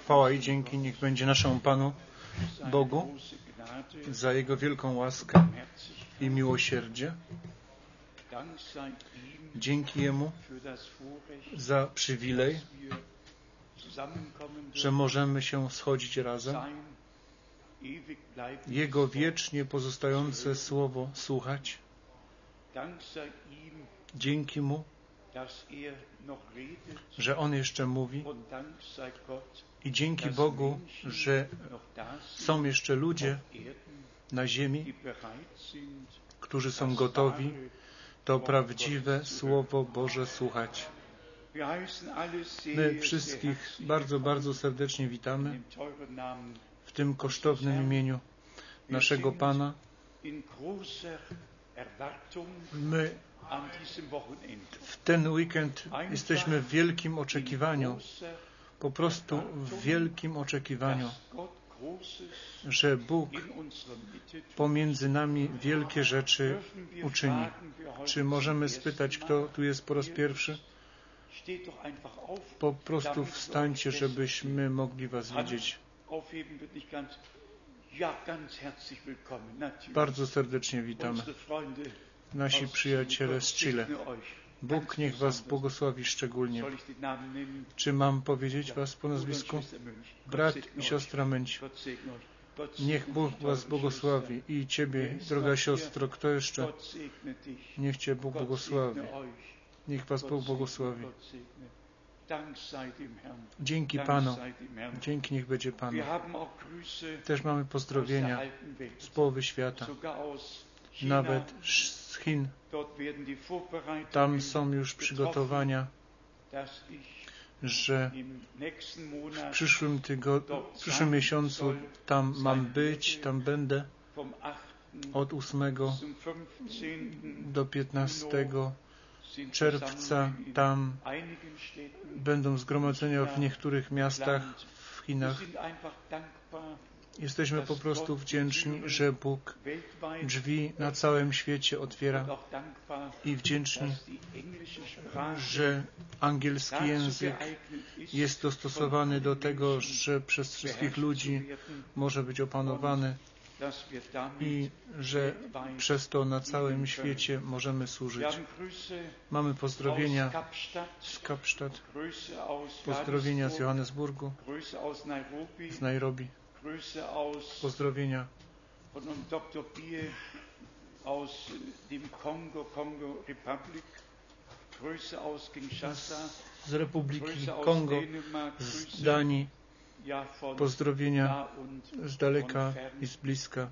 Chwała i dzięki niech będzie naszemu Panu Bogu za Jego wielką łaskę i miłosierdzie. Dzięki Jemu za przywilej, że możemy się schodzić razem. Jego wiecznie pozostające słowo słuchać. Dzięki Mu, że On jeszcze mówi i dzięki Bogu, że są jeszcze ludzie na ziemi, którzy są gotowi to prawdziwe Słowo Boże słuchać. My wszystkich bardzo, bardzo serdecznie witamy w tym kosztownym imieniu naszego Pana. My w ten weekend jesteśmy w wielkim oczekiwaniu, po prostu w wielkim oczekiwaniu, że Bóg pomiędzy nami wielkie rzeczy uczyni. Czy możemy spytać, kto tu jest po raz pierwszy? Po prostu wstańcie, żebyśmy mogli Was widzieć. Bardzo serdecznie witamy. Nasi przyjaciele z Chile. Bóg niech Was błogosławi szczególnie. Czy mam powiedzieć Was po nazwisku? Brat i siostra Męć. Niech Bóg Was błogosławi i Ciebie, droga siostro, kto jeszcze? Niech Cię Bóg błogosławi. Niech Was Bóg błogosławi. Dzięki Panu. Dzięki niech będzie Panu. Też mamy pozdrowienia z połowy świata, nawet z Chin. Tam są już przygotowania, że w przyszłym tygodniu, w przyszłym miesiącu tam mam być, tam będę od 8 do 15 czerwca. Tam będą zgromadzenia w niektórych miastach w Chinach. Jesteśmy po prostu wdzięczni, że Bóg drzwi na całym świecie otwiera i wdzięczni, że angielski język jest dostosowany do tego, że przez wszystkich ludzi może być opanowany i że przez to na całym świecie możemy służyć. Mamy pozdrowienia z Kapstadt, pozdrowienia z Johannesburgu, z Nairobi, pozdrowienia. z Republiki Kongo, z Danii, pozdrowienia z daleka i z bliska.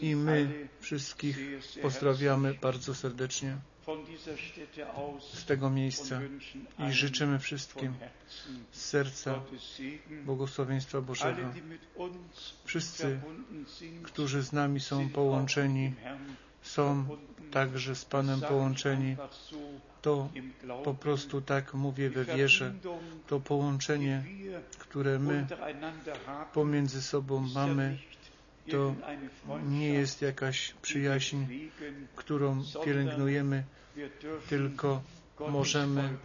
I my wszystkich pozdrawiamy bardzo serdecznie z tego miejsca i życzymy wszystkim z serca błogosławieństwa Bożego. Wszyscy, którzy z nami są połączeni, są także z Panem połączeni. To po prostu tak mówię we wierze. To połączenie, które my pomiędzy sobą mamy, to nie jest jakaś przyjaźń, którą pielęgnujemy, tylko możemy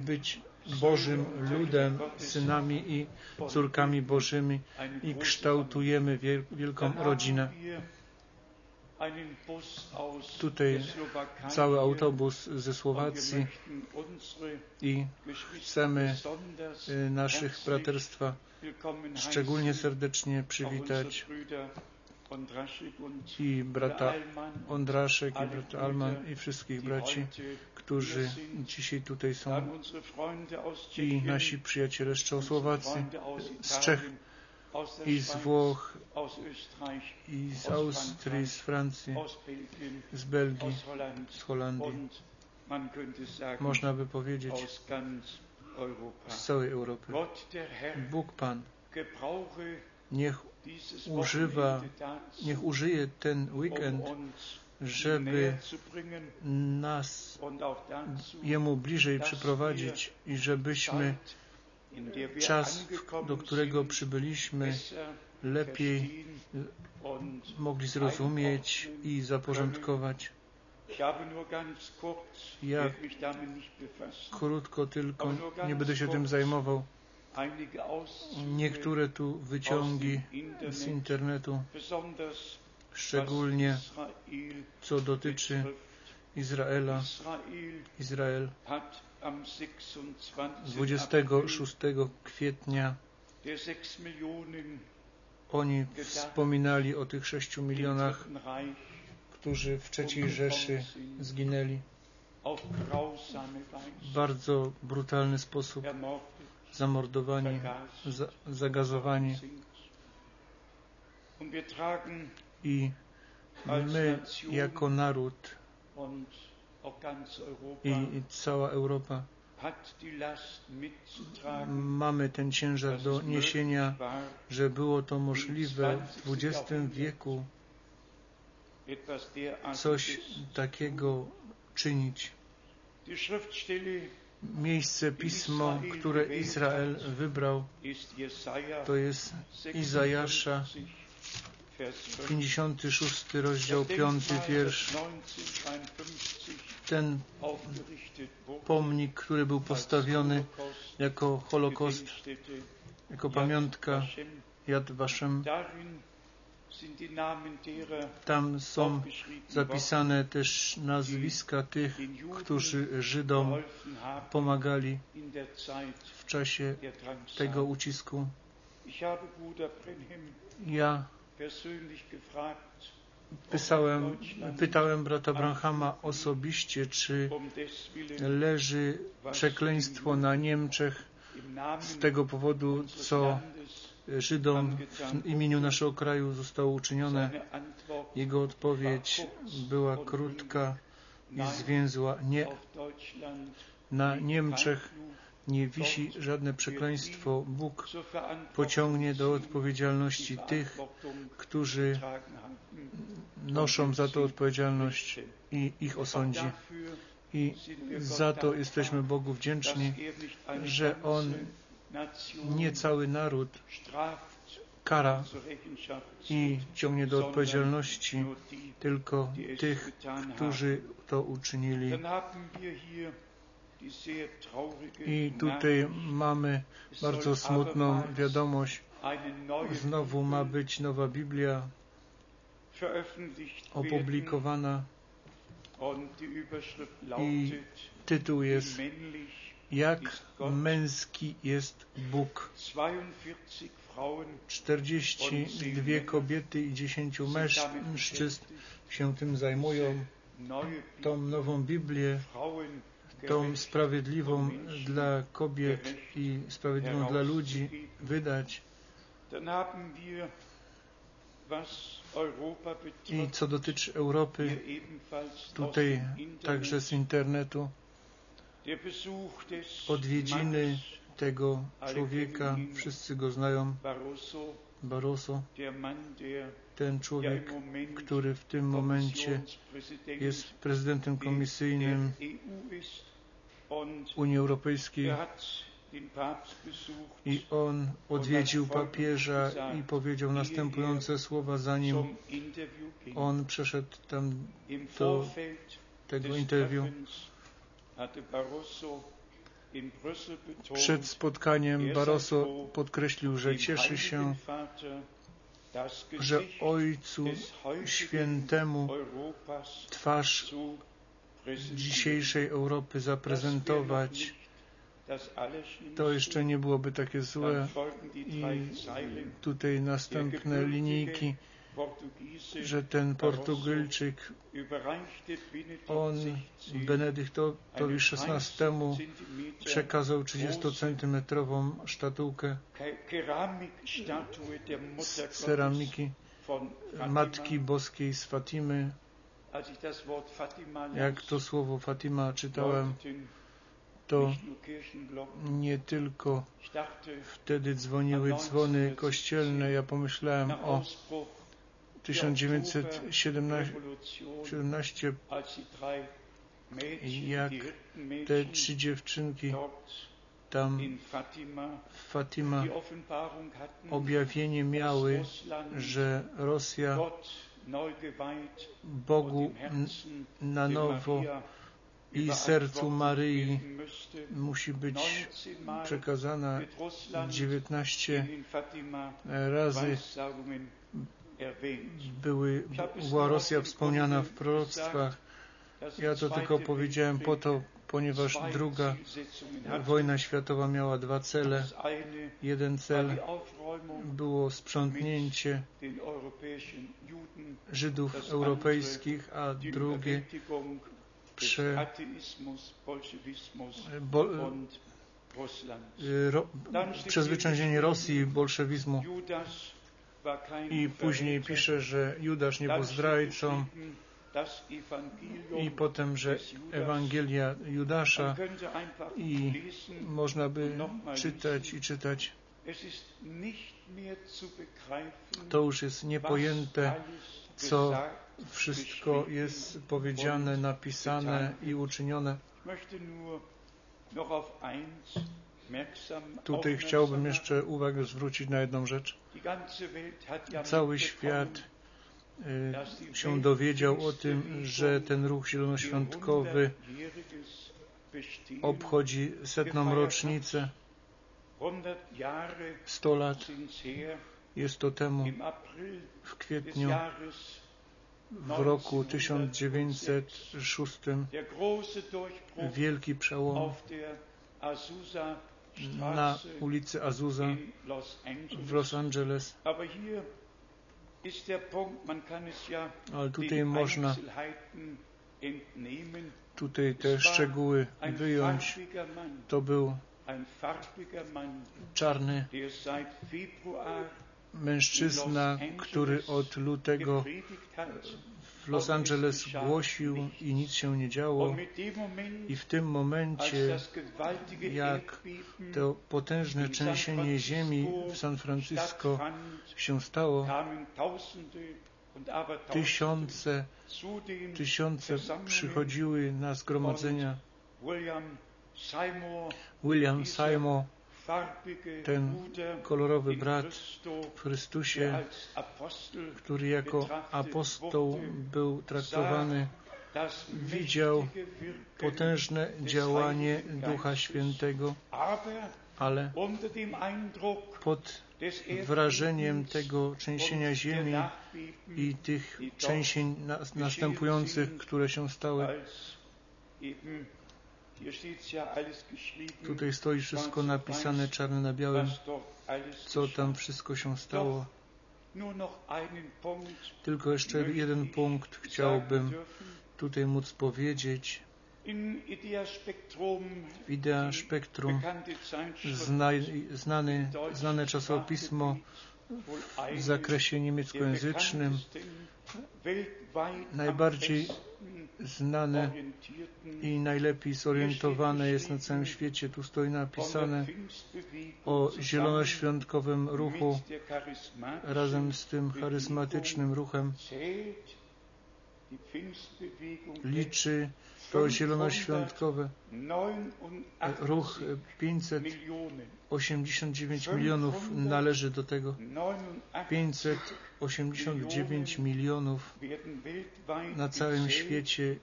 być Bożym ludem, synami i córkami Bożymi i kształtujemy wielką rodzinę. Tutaj cały autobus ze Słowacji i chcemy naszych braterstwa szczególnie serdecznie przywitać i brata Ondraszek i brata Alman i wszystkich braci, którzy dzisiaj tutaj są. I nasi przyjaciele z Czechosłowacji, z Czech i z Włoch, i z Austrii, z Francji, z Belgii, z Holandii. Można by powiedzieć z całej Europy. Bóg Pan niech używa, niech użyje ten weekend, żeby nas Jemu bliżej przyprowadzić i żebyśmy czas, do którego przybyliśmy, lepiej mogli zrozumieć i zaporządkować. Ja krótko tylko, nie będę się tym zajmował, Niektóre tu wyciągi z internetu, szczególnie co dotyczy Izraela. Izrael 26 kwietnia oni wspominali o tych sześciu milionach, którzy w III Rzeszy zginęli. W bardzo brutalny sposób, zamordowani, za, zagazowani. I my jako naród i, i cała Europa mamy ten ciężar do niesienia, że było to możliwe w XX wieku coś takiego czynić. Miejsce, pismo, które Izrael wybrał, to jest Izajasza, 56 rozdział, 5 wiersz. Ten pomnik, który był postawiony jako Holokost, jako pamiątka Yad Vashem, tam są zapisane też nazwiska tych, którzy Żydom pomagali w czasie tego ucisku. Ja Pisałem, pytałem brata Branhama osobiście, czy leży przekleństwo na Niemczech z tego powodu, co Żydom w imieniu naszego kraju zostało uczynione. Jego odpowiedź była krótka i zwięzła. Nie. Na Niemczech nie wisi żadne przekleństwo. Bóg pociągnie do odpowiedzialności tych, którzy noszą za to odpowiedzialność i ich osądzi. I za to jesteśmy Bogu wdzięczni, że On nie cały naród kara i ciągnie do odpowiedzialności tylko tych, którzy to uczynili. I tutaj mamy bardzo smutną wiadomość. Znowu ma być nowa Biblia opublikowana i tytuł jest Jak męski jest Bóg. 42 kobiety i 10 mężczyzn się tym zajmują, tą nową Biblię, tą sprawiedliwą dla kobiet i sprawiedliwą dla ludzi wydać. I co dotyczy Europy, tutaj także z internetu, odwiedziny tego człowieka, wszyscy go znają, Barroso, ten człowiek, który w tym momencie jest prezydentem komisyjnym Unii Europejskiej. I on odwiedził papieża i powiedział następujące słowa, zanim on przeszedł tam do tego interwiu. Przed spotkaniem Barroso podkreślił, że cieszy się, że Ojcu Świętemu twarz dzisiejszej Europy zaprezentować. to jeszcze nie byłoby takie złe. I tutaj następne linijki, że ten Portugalczyk, on Benedyktowi XVI przekazał 30-centymetrową sztukę z ceramiki Matki Boskiej z Fatimy. Jak to słowo Fatima czytałem, to nie tylko wtedy dzwoniły dzwony kościelne. Ja pomyślałem o 1917, jak te trzy dziewczynki tam w Fatima objawienie miały, że Rosja Bogu na nowo i sercu Maryi musi być przekazana 19 razy były, była Rosja wspomniana w proroctwach. Ja to tylko powiedziałem po to, ponieważ druga wojna światowa miała dwa cele. Jeden cel było sprzątnięcie Żydów europejskich, a drugie prze, bo, ro, przezwyciężenie Rosji i bolszewizmu. I później pisze, że Judasz nie był zdrajcą i potem, że Ewangelia Judasza i można by czytać i czytać. To już jest niepojęte, co wszystko jest powiedziane, napisane i uczynione. Tutaj chciałbym jeszcze uwagę zwrócić na jedną rzecz. Cały świat y, się dowiedział o tym, że ten ruch zielonoświątkowy obchodzi setną rocznicę. 100 lat jest to temu w kwietniu w roku 1906 wielki przełom na ulicy Azusa w Los Angeles. Ale tutaj można tutaj te szczegóły wyjąć. To był czarny mężczyzna, który od lutego w Los Angeles głosił i nic się nie działo. I w tym momencie, jak to potężne trzęsienie ziemi w San Francisco się stało, tysiące, tysiące przychodziły na zgromadzenia. William Seymour ten kolorowy brat w Chrystusie, który jako apostoł był traktowany, widział potężne działanie Ducha Świętego, ale pod wrażeniem tego trzęsienia ziemi i tych trzęsień następujących, które się stały, Tutaj stoi wszystko napisane czarne na białym, co tam wszystko się stało. Tylko jeszcze jeden punkt chciałbym tutaj móc powiedzieć. W Idea Spektrum zna, znany, znane czasopismo w zakresie niemieckojęzycznym najbardziej znane i najlepiej zorientowane jest na całym świecie. Tu stoi napisane o zielonoświątkowym ruchu razem z tym charyzmatycznym ruchem. Liczy to zielonoświątkowe. Ruch 589 milionów należy do tego. 589 milionów na całym świecie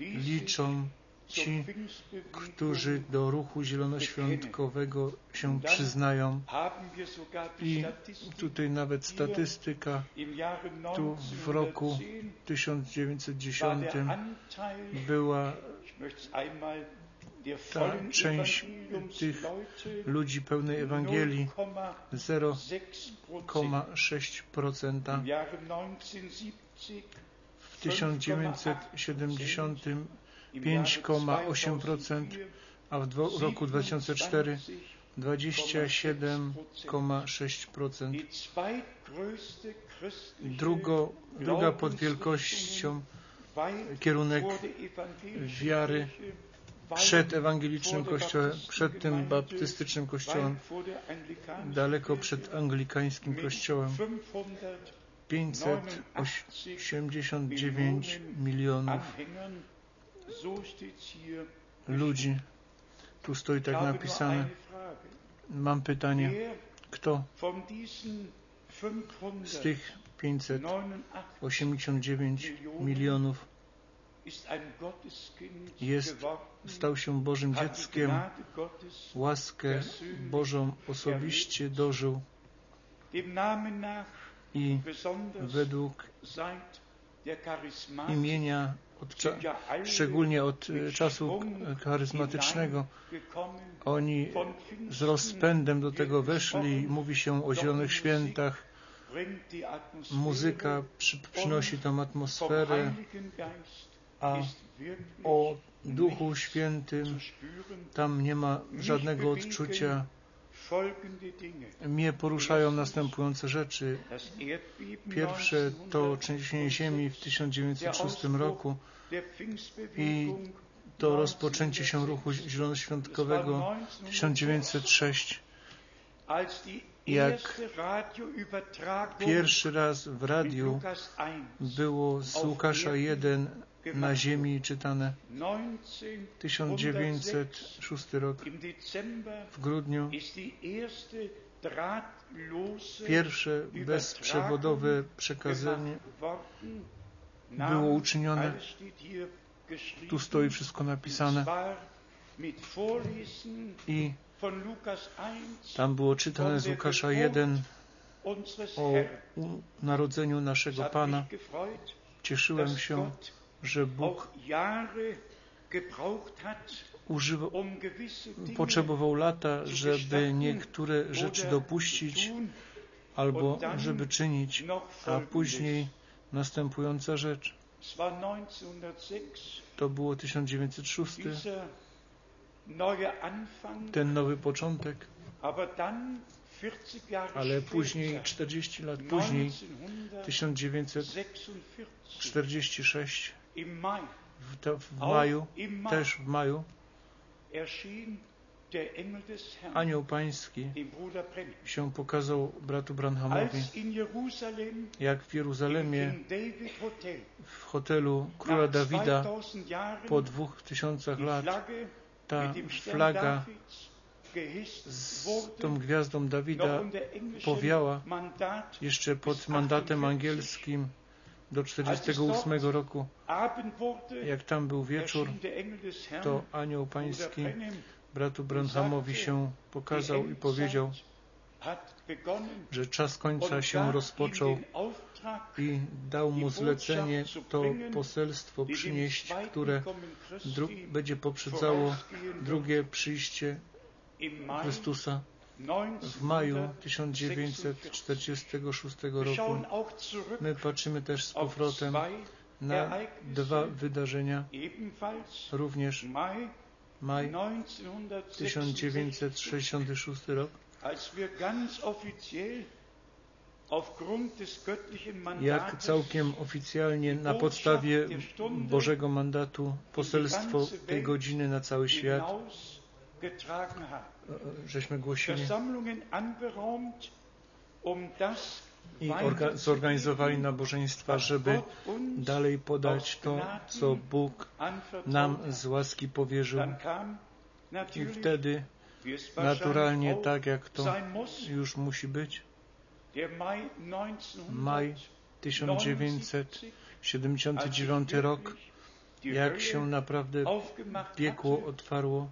liczą ci, którzy do ruchu zielonoświątkowego się przyznają. I tutaj nawet statystyka, tu w roku 1910 była ta część tych ludzi pełnej Ewangelii 0,6%. W 1970 5,8%, a w roku 2004 27,6%. Drugo, druga pod wielkością kierunek wiary przed ewangelicznym kościołem, przed tym baptystycznym kościołem, daleko przed anglikańskim kościołem. 589 milionów ludzi. Tu stoi tak napisane. Mam pytanie. Kto z tych 589 milionów jest, stał się Bożym dzieckiem, łaskę Bożą osobiście dożył i według imienia od szczególnie od e, czasu charyzmatycznego, oni z rozpędem do tego weszli. Mówi się o zielonych świętach. Muzyka przy, przynosi tam atmosferę, a o Duchu Świętym tam nie ma żadnego odczucia. Mnie poruszają następujące rzeczy. Pierwsze to trzęsienie ziemi w 1906 roku i to rozpoczęcie się ruchu zielonoświątkowego 1906 jak pierwszy raz w radiu było z Łukasza 1 na ziemi czytane. 1906 rok. W grudniu pierwsze bezprzewodowe przekazanie było uczynione. Tu stoi wszystko napisane. I tam było czytane z Łukasza 1 o narodzeniu naszego Pana. Cieszyłem się, że Bóg używał, potrzebował lata, żeby niektóre rzeczy dopuścić albo żeby czynić, a później następująca rzecz. To było 1906 ten nowy początek, ale później, 40 lat później, 1946, w, to, w maju, też w maju, Anioł Pański się pokazał bratu Branhamowi, jak w Jeruzalemie w hotelu króla Dawida po dwóch tysiącach lat ta flaga z tą gwiazdą Dawida powiała jeszcze pod mandatem angielskim do 48 roku. Jak tam był wieczór, to anioł pański bratu Branhamowi się pokazał i powiedział, że czas końca się rozpoczął i dał mu zlecenie to poselstwo przynieść, które będzie poprzedzało drugie przyjście Chrystusa w maju 1946 roku. My patrzymy też z powrotem na dwa wydarzenia, również maj 1966 rok, jak całkiem oficjalnie na podstawie Bożego mandatu poselstwo tej godziny na cały świat żeśmy głosili i zorganizowali nabożeństwa, żeby dalej podać to, co Bóg nam z łaski powierzył. I wtedy naturalnie tak, jak to już musi być, maj 1979 rok, jak się naprawdę piekło otwarło,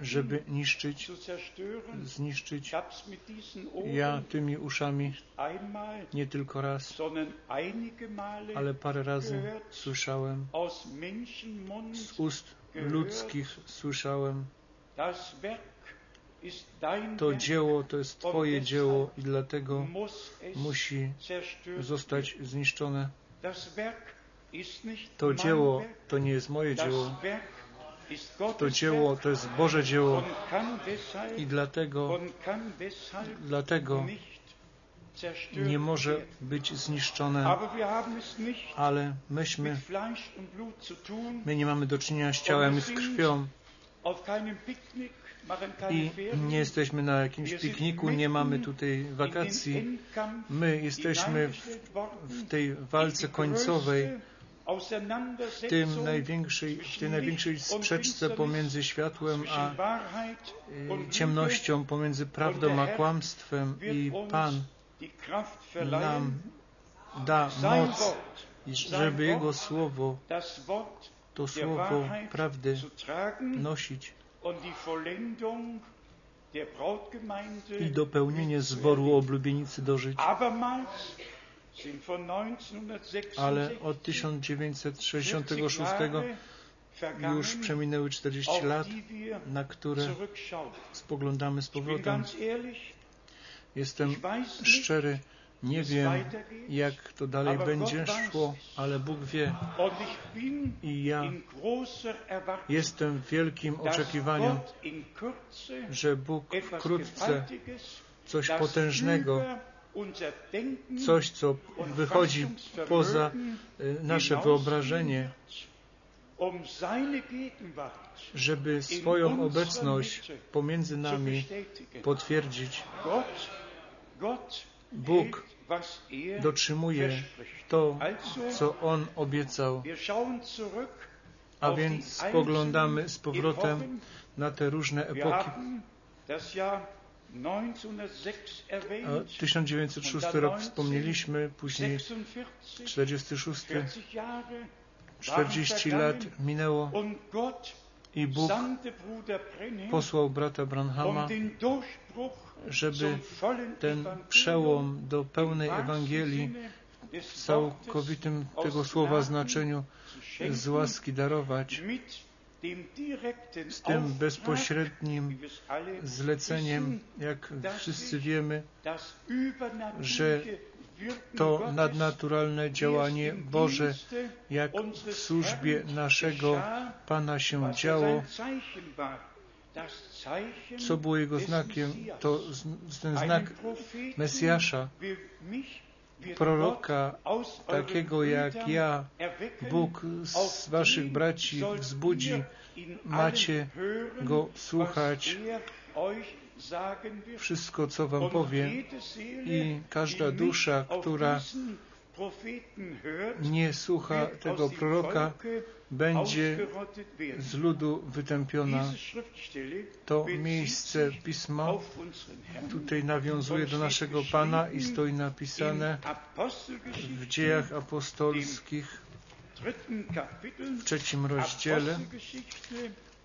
żeby niszczyć, zniszczyć. Ja tymi uszami nie tylko raz, ale parę razy słyszałem, z ust ludzkich słyszałem, to dzieło to jest Twoje dzieło i dlatego musi zostać zniszczone. To dzieło to nie jest moje dzieło. To dzieło to jest Boże dzieło i dlatego, dlatego nie może być zniszczone, ale myśmy, my nie mamy do czynienia z ciałem i z krwią. i nie jesteśmy na jakimś pikniku, nie mamy tutaj wakacji. My jesteśmy w, w tej walce końcowej, tym największej, w tej największej sprzeczce pomiędzy światłem a y, ciemnością, pomiędzy prawdą a kłamstwem i Pan nam da moc żeby Jego Słowo, to Słowo prawdy nosić. i dopełnienie zboru oblubienicy dożyć. Ale od 1966 już przeminęły 40 lat, na które spoglądamy z powrotem. Jestem szczery, nie wiem, jak to dalej będzie szło, ale Bóg wie. I ja jestem w wielkim oczekiwaniu, że Bóg wkrótce coś potężnego, coś, co wychodzi poza y, nasze wyobrażenie, żeby swoją obecność pomiędzy nami potwierdzić. Bóg dotrzymuje to, co On obiecał. A więc spoglądamy z powrotem na te różne epoki. 1906 rok wspomnieliśmy, później 46, 40 lat minęło i Bóg posłał brata Branhama, żeby ten przełom do pełnej Ewangelii w całkowitym tego słowa znaczeniu z łaski darować z tym bezpośrednim zleceniem, jak wszyscy wiemy, że to nadnaturalne działanie Boże, jak w służbie naszego Pana się działo, co było jego znakiem, to ten znak Mesjasza, proroka takiego jak ja, Bóg z waszych braci wzbudzi, macie go słuchać, wszystko, co wam powie i każda dusza, która nie słucha tego proroka, będzie z ludu wytępiona. To miejsce Pisma tutaj nawiązuje do naszego Pana i stoi napisane w dziejach apostolskich w trzecim rozdziale.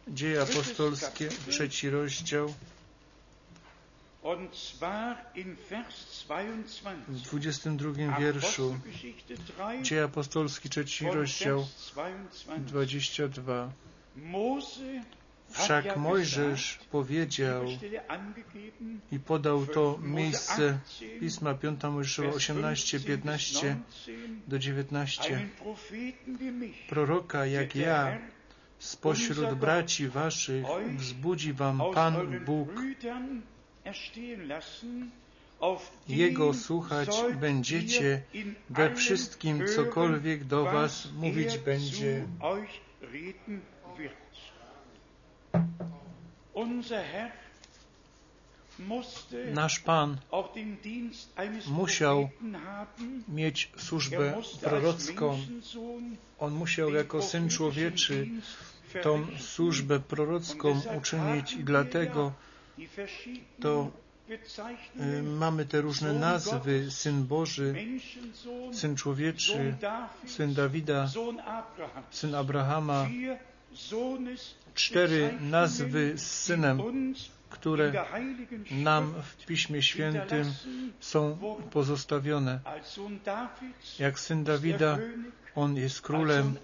Dzieje apostolskie, trzeci rozdział. W 22 wierszu Dzieje apostolski, trzeci rozdział, 22. Wszak Mojżesz powiedział i podał to miejsce Pisma 5 Mojżeszowa 18, 15 do 19. Proroka jak ja spośród braci waszych wzbudzi wam Pan Bóg jego słuchać będziecie we wszystkim, cokolwiek do Was mówić będzie. Nasz Pan musiał mieć służbę prorocką. On musiał jako Syn Człowieczy tą służbę prorocką uczynić i dlatego to y, mamy te różne nazwy, Syn Boży, Syn Człowieczy, Syn Dawida, Syn Abrahama, cztery nazwy z Synem, które nam w Piśmie Świętym są pozostawione. Jak Syn Dawida, on jest królem,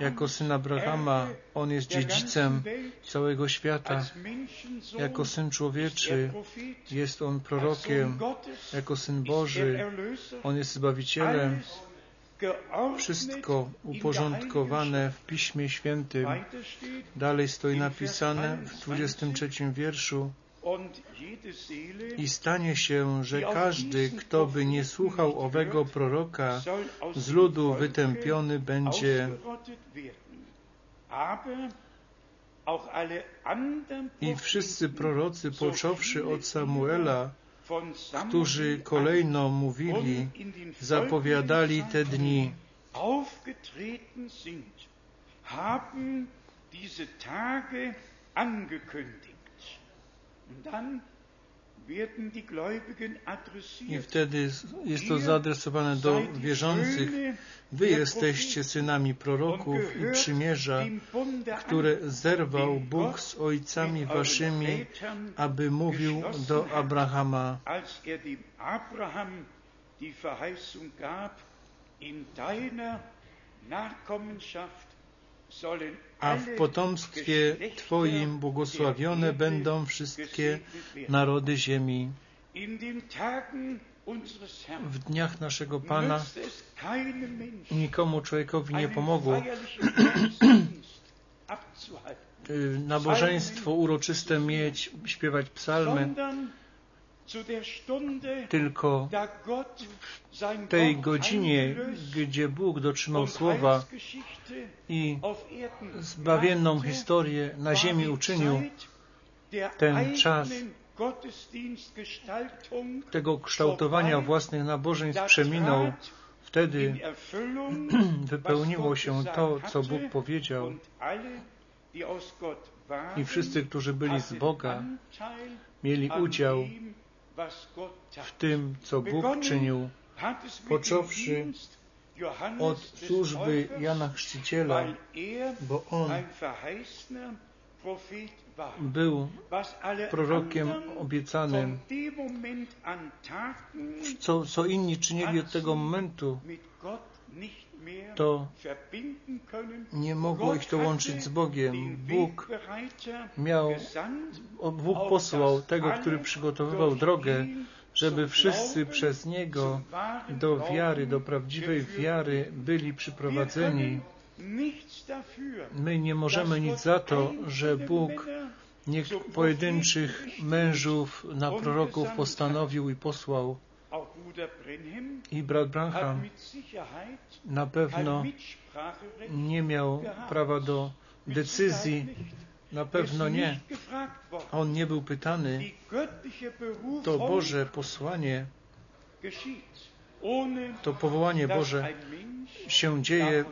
jako syn Abrahama, on jest dziedzicem całego świata. Jako syn człowieczy jest on prorokiem, jako syn Boży, on jest zbawicielem. Wszystko uporządkowane w Piśmie Świętym. Dalej stoi napisane w 23 wierszu. I stanie się, że każdy, kto by nie słuchał owego proroka, z ludu wytępiony będzie. I wszyscy prorocy, począwszy od Samuela, którzy kolejno mówili, zapowiadali te dni. haben diese Tage angekündigt. I wtedy jest to zaadresowane do wierzących. Wy jesteście synami proroków i przymierza, które zerwał Bóg z ojcami waszymi, aby mówił do Abrahama. A w potomstwie Twoim błogosławione będą wszystkie narody ziemi. W dniach naszego Pana nikomu człowiekowi nie pomogło nabożeństwo uroczyste mieć, śpiewać psalmy, tylko w tej godzinie, gdzie Bóg dotrzymał słowa i zbawienną historię na ziemi uczynił, ten czas tego kształtowania własnych nabożeństw przeminął. Wtedy wypełniło się to, co Bóg powiedział. I wszyscy, którzy byli z Boga, mieli udział w tym, co Bóg czynił, począwszy od służby Jana Chrzciciela, bo on był prorokiem obiecanym. Co, co inni czynili od tego momentu, to nie mogło ich to łączyć z Bogiem. Bóg miał, Bóg posłał tego, który przygotowywał drogę, żeby wszyscy przez Niego do wiary, do prawdziwej wiary byli przyprowadzeni. My nie możemy nic za to, że Bóg pojedynczych mężów na proroków postanowił i posłał. I brat Branham na pewno nie miał prawa do decyzji, na pewno nie. On nie był pytany. To Boże posłanie, to powołanie Boże się dzieje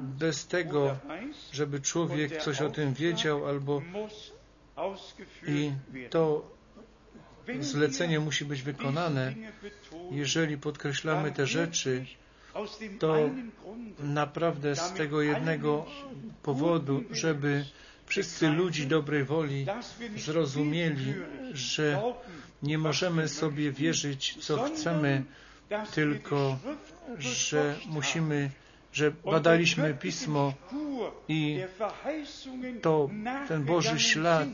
bez tego, żeby człowiek coś o tym wiedział albo i to zlecenie musi być wykonane. Jeżeli podkreślamy te rzeczy, to naprawdę z tego jednego powodu, żeby wszyscy ludzi dobrej woli zrozumieli, że nie możemy sobie wierzyć, co chcemy, tylko że musimy, że badaliśmy Pismo i to ten Boży ślad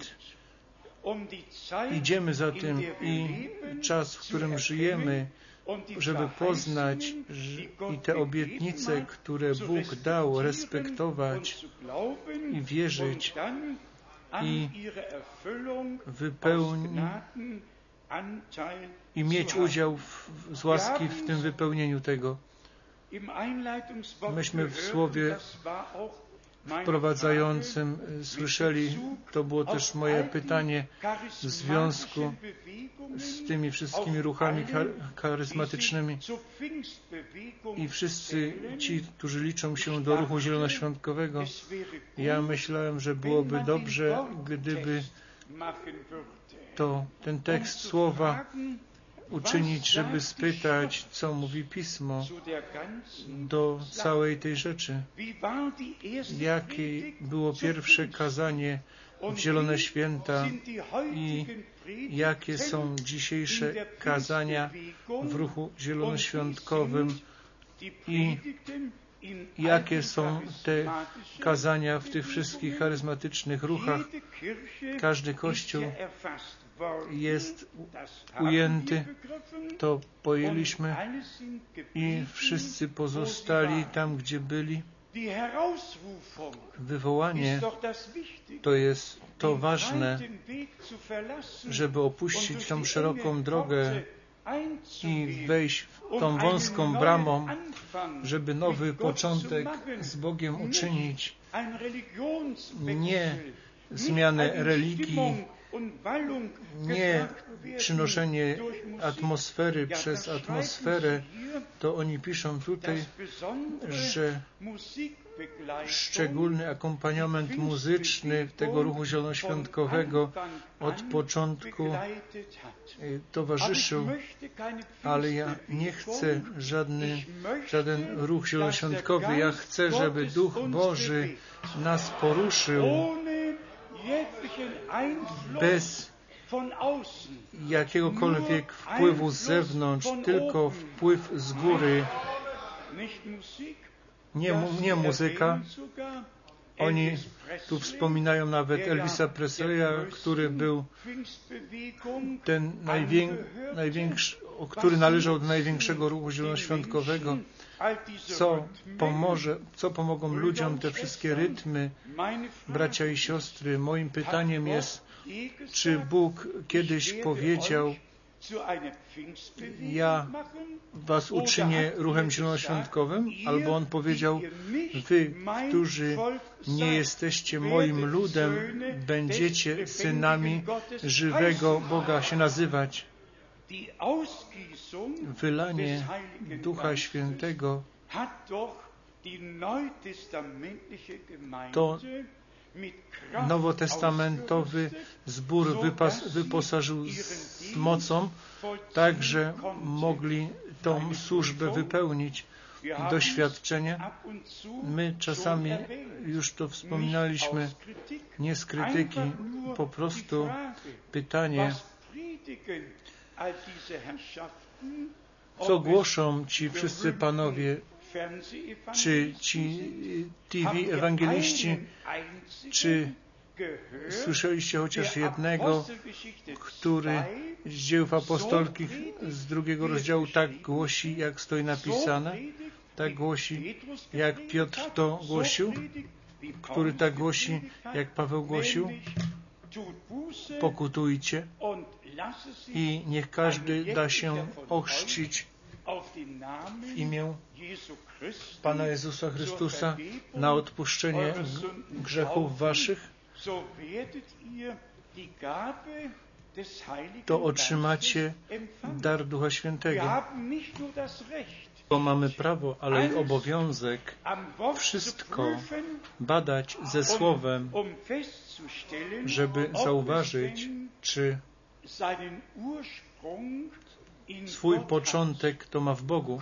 idziemy za tym i czas, w którym żyjemy, żeby poznać i te obietnice, które Bóg dał, respektować i wierzyć i wypełnić i mieć udział w, z łaski w tym wypełnieniu tego. Myśmy w słowie wprowadzającym słyszeli, to było też moje pytanie w związku z tymi wszystkimi ruchami charyzmatycznymi. I wszyscy ci, którzy liczą się do ruchu zielonoświątkowego, ja myślałem, że byłoby dobrze, gdyby to ten tekst słowa uczynić, żeby spytać, co mówi Pismo do całej tej rzeczy. Jakie było pierwsze kazanie w Zielone Święta i jakie są dzisiejsze kazania w ruchu zielonoświątkowym i jakie są te kazania w tych wszystkich charyzmatycznych ruchach. Każdy kościół jest ujęty, to pojęliśmy i wszyscy pozostali tam, gdzie byli. Wywołanie to jest to ważne, żeby opuścić tą szeroką drogę i wejść tą wąską bramą, żeby nowy początek z Bogiem uczynić, nie zmianę religii, nie przynoszenie atmosfery przez atmosferę, to oni piszą tutaj, że szczególny akompaniament muzyczny tego ruchu zielonoświątkowego od początku y, towarzyszył, ale ja nie chcę żadny, żaden ruch zielonoświątkowy. Ja chcę, żeby Duch Boży nas poruszył bez jakiegokolwiek wpływu z zewnątrz, tylko wpływ z góry. Nie, nie muzyka. Oni tu wspominają nawet Elvisa Presleya, który był ten największy, który należał do największego ruchu zielonoświątkowego. Co pomoże, co pomogą ludziom te wszystkie rytmy, bracia i siostry? Moim pytaniem jest, czy Bóg kiedyś powiedział, ja was uczynię ruchem zielonoświątkowym, albo On powiedział, wy, którzy nie jesteście moim ludem, będziecie synami żywego Boga się nazywać. Wylanie Ducha Świętego to nowotestamentowy zbór wypas, wyposażył z mocą, tak że mogli tą służbę wypełnić. Doświadczenie. My czasami już to wspominaliśmy, nie z krytyki, po prostu pytanie, co głoszą ci wszyscy panowie? Czy ci TV ewangeliści, czy słyszeliście chociaż jednego, który z dzieł apostolskich z drugiego rozdziału tak głosi, jak stoi napisane, tak głosi, jak Piotr to głosił, który tak głosi, jak Paweł głosił, pokutujcie i niech każdy da się ochrzcić w imię Pana Jezusa Chrystusa na odpuszczenie grzechów waszych, to otrzymacie dar Ducha Świętego. Bo mamy prawo, ale i obowiązek wszystko badać ze Słowem, żeby zauważyć, czy swój początek to ma w Bogu.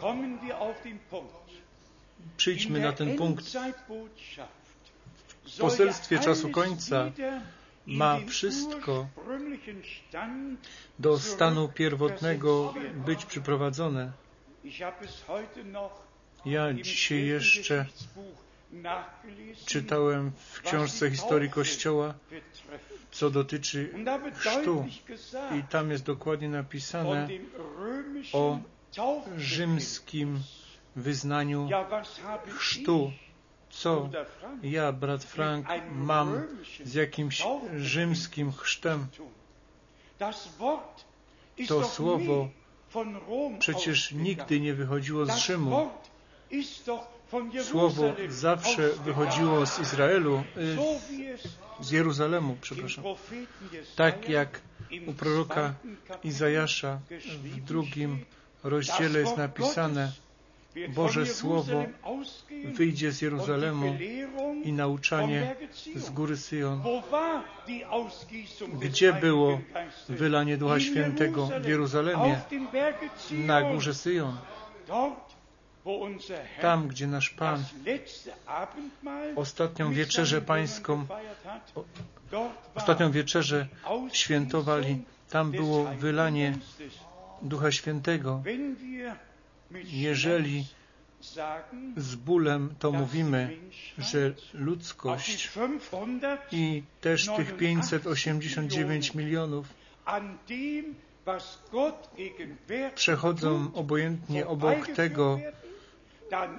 Przyjdźmy na ten punkt. W poselstwie czasu końca ma wszystko do stanu pierwotnego być przyprowadzone. Ja dzisiaj jeszcze czytałem w książce historii Kościoła co dotyczy chrztu. I tam jest dokładnie napisane o rzymskim wyznaniu chrztu. Co ja, brat Frank, mam z jakimś rzymskim chrztem? To słowo przecież nigdy nie wychodziło z Rzymu. Słowo zawsze wychodziło z Izraelu, z Jeruzalemu, przepraszam. Tak jak u proroka Izajasza w drugim rozdziale jest napisane, Boże Słowo wyjdzie z Jeruzalemu i nauczanie z góry Syjon. Gdzie było wylanie Ducha Świętego? W Jeruzalemie, na górze Syjon tam, gdzie nasz Pan ostatnią wieczerzę pańską, ostatnią wieczerzę świętowali, tam było wylanie Ducha Świętego. Jeżeli z bólem to mówimy, że ludzkość i też tych 589 milionów przechodzą obojętnie obok tego,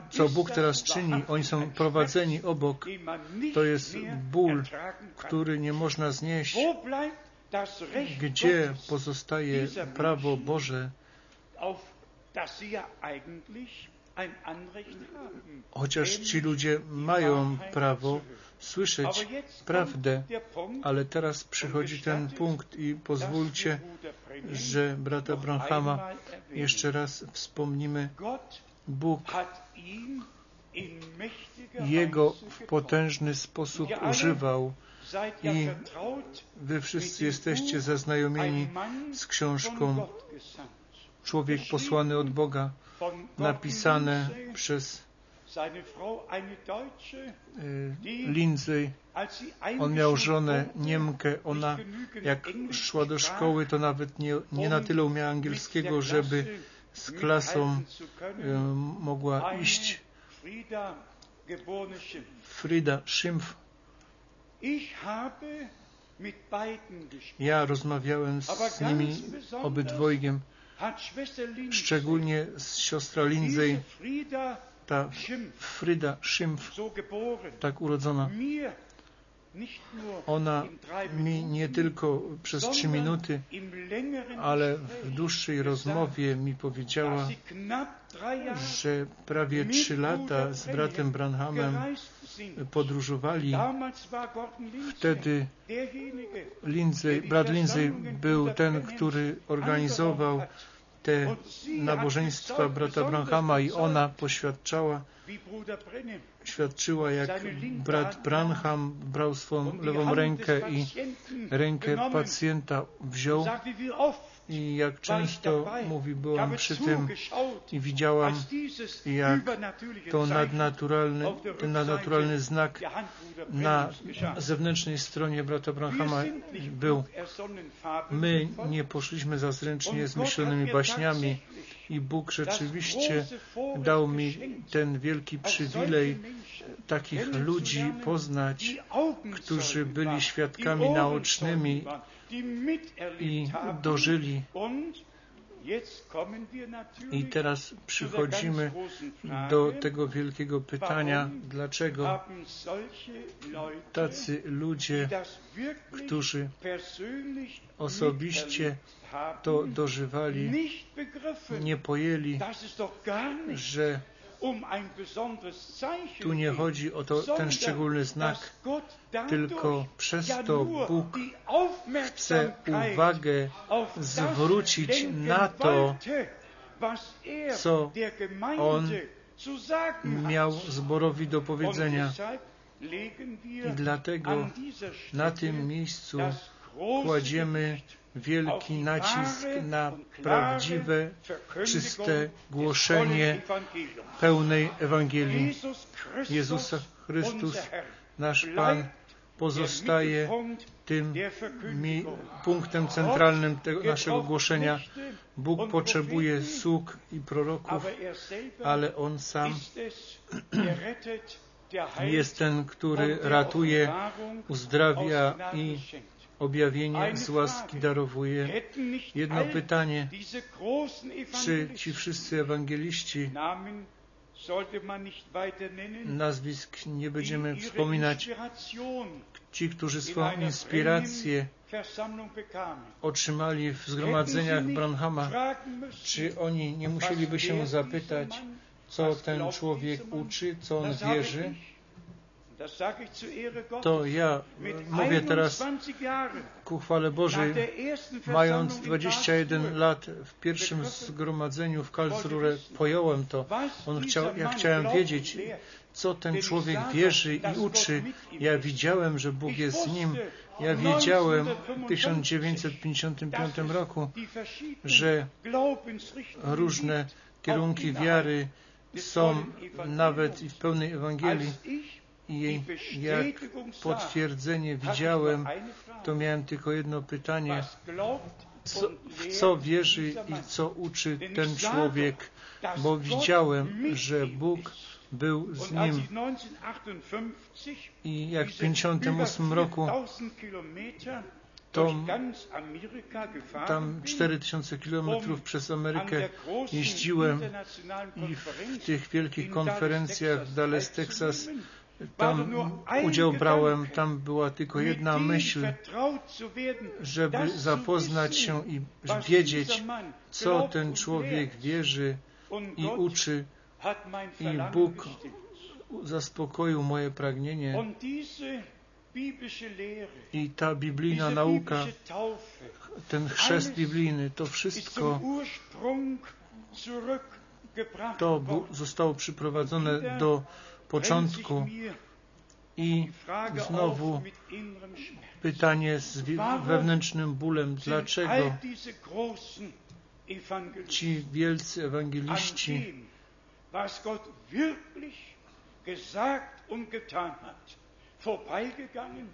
co Bóg teraz czyni, oni są prowadzeni obok. To jest ból, który nie można znieść. Gdzie pozostaje prawo Boże, chociaż ci ludzie mają prawo słyszeć prawdę, ale teraz przychodzi ten punkt i pozwólcie, że brata Branhama jeszcze raz wspomnimy. Bóg Jego w potężny sposób używał i wy wszyscy jesteście zaznajomieni z książką Człowiek posłany od Boga, napisane przez Lindsay. On miał żonę Niemkę. Ona, jak szła do szkoły, to nawet nie, nie na tyle umiała angielskiego, żeby z klasą mogła iść. Frida Schimpf. Ja rozmawiałem z nimi obydwojgiem, szczególnie z siostra Lindsay, ta Frida Schimpf, tak urodzona. Ona mi nie tylko przez trzy minuty, ale w dłuższej rozmowie mi powiedziała, że prawie trzy lata z bratem Branhamem podróżowali. Wtedy Lindsay, brat Lindsay był ten, który organizował te nabożeństwa brata Branhama i ona poświadczała, świadczyła, jak brat Branham brał swoją lewą rękę i rękę pacjenta wziął i jak często mówi, byłam przy tym i widziałam, jak to nadnaturalny, ten nadnaturalny znak na zewnętrznej stronie brata Branhama był. My nie poszliśmy za zręcznie zmyślonymi baśniami i Bóg rzeczywiście dał mi ten wielki przywilej takich ludzi poznać, którzy byli świadkami naocznymi i dożyli. I teraz przychodzimy do tego wielkiego pytania, dlaczego tacy ludzie, którzy osobiście to dożywali, nie pojęli, że tu nie chodzi o to, ten szczególny znak, tylko przez to Bóg chce uwagę zwrócić na to, co On miał zborowi do powiedzenia. I dlatego na tym miejscu kładziemy wielki nacisk na prawdziwe, czyste głoszenie pełnej Ewangelii. Jezusa Chrystus, nasz Pan, pozostaje tym punktem centralnym tego naszego głoszenia. Bóg potrzebuje sług i proroków, ale On sam jest ten, który ratuje, uzdrawia i objawienie z łaski darowuje. Jedno pytanie, czy ci wszyscy ewangeliści nazwisk nie będziemy wspominać, ci, którzy swoją inspirację otrzymali w zgromadzeniach Branhama, czy oni nie musieliby się zapytać, co ten człowiek uczy, co on wierzy? To ja mówię teraz ku chwale Bożej, mając 21 lat w pierwszym zgromadzeniu w Karlsruhe, pojąłem to. On chciał, ja chciałem wiedzieć, co ten człowiek wierzy i uczy. Ja widziałem, że Bóg jest z nim. Ja wiedziałem w 1955 roku, że różne kierunki wiary są nawet i w pełnej Ewangelii i jak potwierdzenie widziałem, to miałem tylko jedno pytanie, co, w co wierzy i co uczy ten człowiek, bo widziałem, że Bóg był z nim. I jak w 1958 roku to tam 4000 kilometrów przez Amerykę jeździłem i w tych wielkich konferencjach w Dallas, Texas tam udział brałem, tam była tylko jedna myśl, żeby zapoznać się i wiedzieć, co ten człowiek wierzy i uczy. I Bóg zaspokoił moje pragnienie. I ta biblijna nauka, ten chrzest biblijny, to wszystko to zostało przyprowadzone do początku i znowu pytanie z wewnętrznym bólem, dlaczego ci wielcy ewangeliści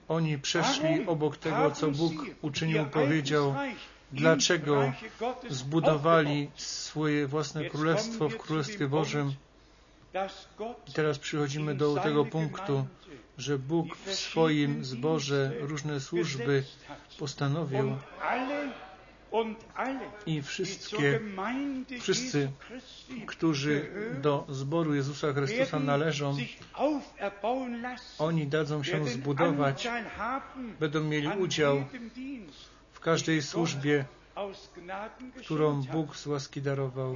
oni przeszli obok tego, co Bóg uczynił, powiedział, dlaczego zbudowali swoje własne królestwo w Królestwie Bożym. I teraz przychodzimy do tego punktu, że Bóg w swoim zborze różne służby postanowił. i wszystkie, wszyscy, którzy do zboru Jezusa Chrystusa należą, oni dadzą się zbudować, będą mieli udział w każdej służbie, którą Bóg z łaski darował.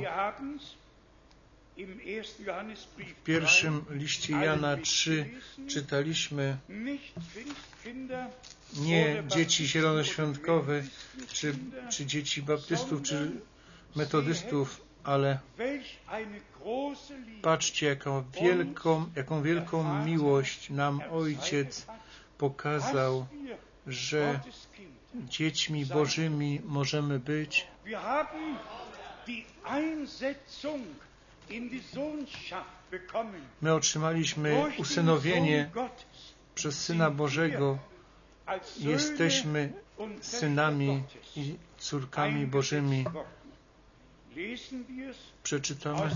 W pierwszym liście Jana 3 czytaliśmy nie dzieci zielonoświątkowe, czy, czy dzieci baptystów, czy metodystów, ale patrzcie, jaką wielką, jaką wielką miłość nam Ojciec pokazał, że dziećmi Bożymi możemy być. My otrzymaliśmy usynowienie przez Syna Bożego. Jesteśmy synami i córkami Bożymi. Przeczytamy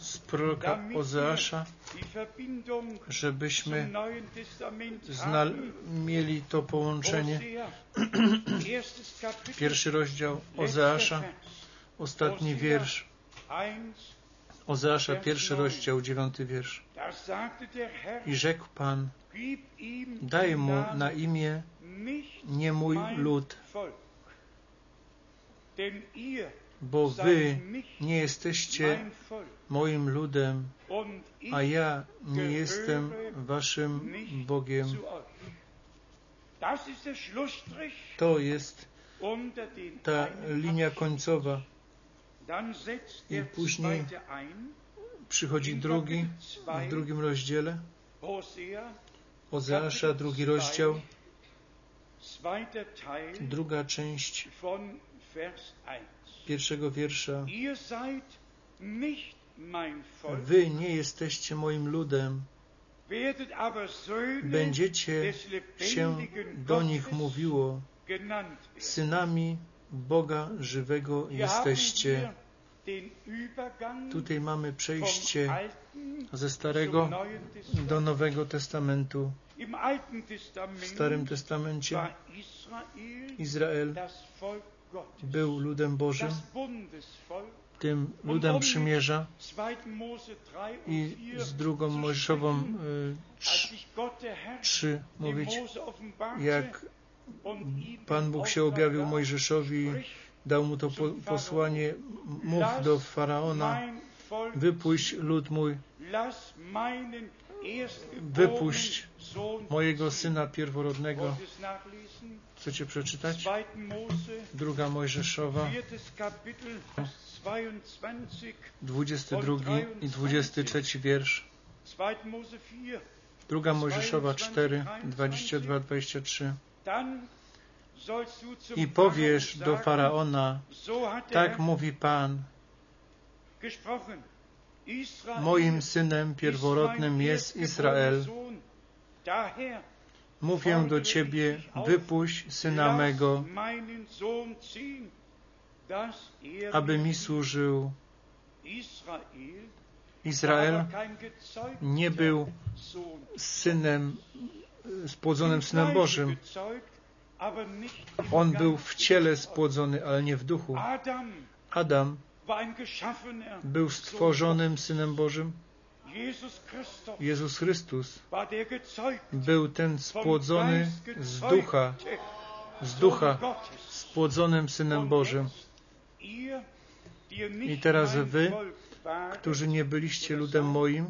z proroka Ozeasza, żebyśmy mieli to połączenie. Pierwszy rozdział Ozeasza, ostatni wiersz. Ozeasza, pierwszy rozdział, dziewiąty wiersz. I rzekł Pan, daj mu na imię nie mój lud, bo wy nie jesteście moim ludem, a ja nie jestem waszym Bogiem. To jest ta linia końcowa. I później przychodzi drugi, w drugim rozdziale, Ozeasza, drugi rozdział, druga część pierwszego wiersza. Wy nie jesteście moim ludem, będziecie się do nich mówiło, synami Boga żywego jesteście. Tutaj mamy przejście ze Starego do Nowego Testamentu. W Starym Testamencie Izrael był ludem Bożym, tym ludem przymierza i z drugą Mojżeszową 3 mówić, jak Pan Bóg się objawił Mojżeszowi, dał mu to posłanie, mów do Faraona, wypuść lud mój, wypuść mojego syna pierworodnego. Chcecie przeczytać? Druga Mojżeszowa, 22 i 23 wiersz. Druga Mojżeszowa 4, 22-23. I powiesz do Faraona, tak mówi Pan, moim synem pierworodnym jest Izrael. Mówię do Ciebie, wypuść syna mego, aby mi służył. Izrael nie był synem, spłodzonym synem Bożym. On był w ciele spłodzony, ale nie w duchu. Adam był stworzonym Synem Bożym. Jezus Chrystus był ten spłodzony z ducha, z ducha, spłodzonym Synem Bożym. I teraz wy, którzy nie byliście ludem moim,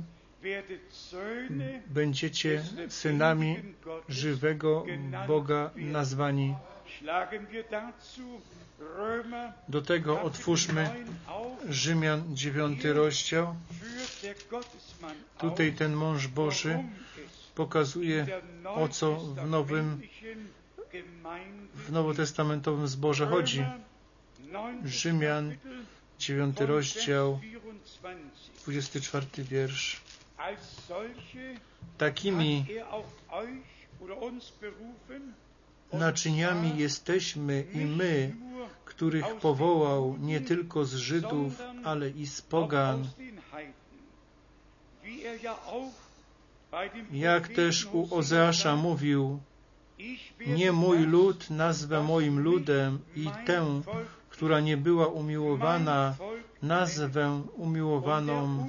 będziecie synami żywego Boga nazwani. Do tego otwórzmy Rzymian 9 rozdział. Tutaj ten mąż Boży pokazuje, o co w nowym, w nowotestamentowym zborze chodzi. Rzymian 9 rozdział, 24 wiersz. Takimi naczyniami jesteśmy i my, których powołał nie tylko z Żydów, ale i z pogan. Jak też u Ozeasza mówił, nie mój lud nazwę moim ludem i tę, która nie była umiłowana, nazwę umiłowaną.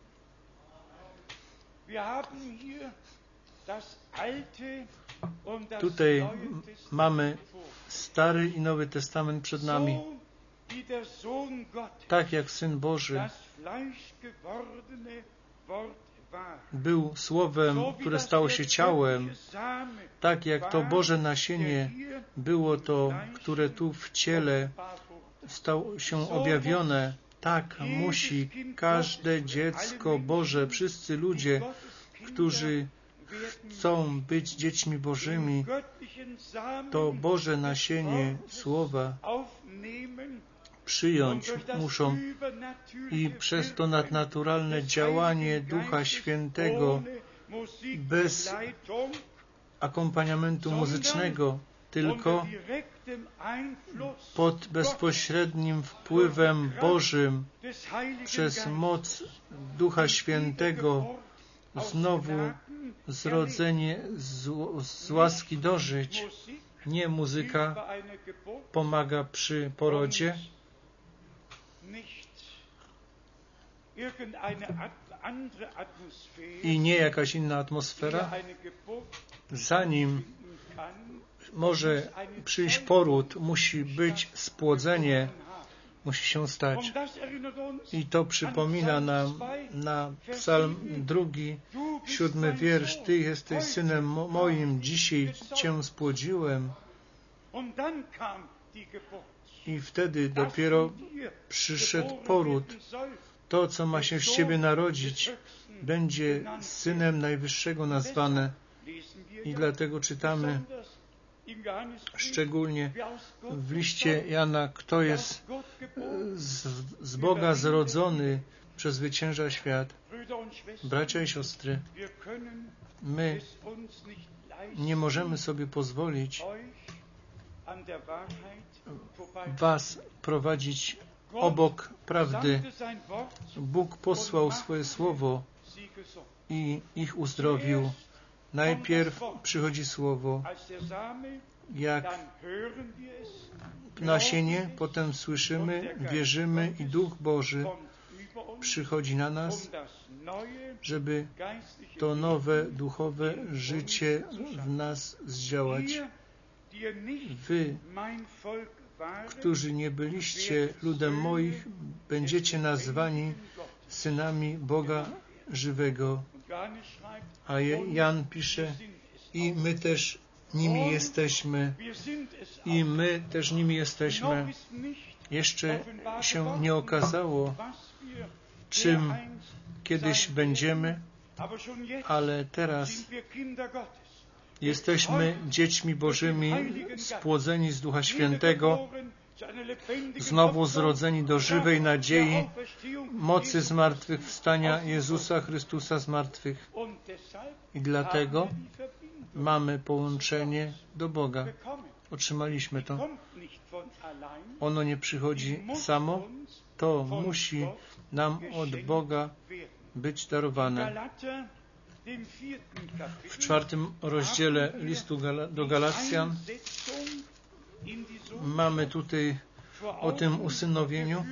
Tutaj mamy Stary i Nowy Testament przed nami. Tak jak Syn Boży był Słowem, które stało się ciałem, tak jak to Boże nasienie było to, które tu w ciele stało się objawione, tak musi każde dziecko Boże, wszyscy ludzie, którzy chcą być dziećmi Bożymi, to Boże nasienie Słowa przyjąć muszą i przez to nadnaturalne działanie Ducha Świętego bez akompaniamentu muzycznego, tylko pod bezpośrednim wpływem Bożym przez moc Ducha Świętego znowu zrodzenie z, z łaski dożyć. Nie muzyka pomaga przy porodzie, i nie jakaś inna atmosfera, zanim może przyjść poród, musi być spłodzenie, musi się stać. I to przypomina nam na psalm drugi, siódmy wiersz. Ty jesteś synem moim, dzisiaj Cię spłodziłem. I wtedy dopiero przyszedł poród. To, co ma się z Ciebie narodzić, będzie synem Najwyższego nazwane. I dlatego czytamy szczególnie w liście Jana, kto jest z, z Boga zrodzony, przezwycięża świat. Bracia i siostry, my nie możemy sobie pozwolić Was prowadzić obok prawdy. Bóg posłał swoje słowo i ich uzdrowił. Najpierw przychodzi słowo, jak nasienie, potem słyszymy, wierzymy i Duch Boży przychodzi na nas, żeby to nowe duchowe życie w nas zdziałać. Wy, którzy nie byliście ludem moich, będziecie nazwani synami Boga żywego. A Jan pisze, i my też nimi jesteśmy, i my też nimi jesteśmy. Jeszcze się nie okazało, czym kiedyś będziemy, ale teraz Jesteśmy dziećmi Bożymi, spłodzeni z Ducha Świętego, znowu zrodzeni do żywej nadziei, mocy zmartwychwstania Jezusa Chrystusa z martwych. I dlatego mamy połączenie do Boga. Otrzymaliśmy to. Ono nie przychodzi samo, to musi nam od Boga być darowane. w czwartym rozdziale listu do Galacjan mamy tutaj o tym usynowieniu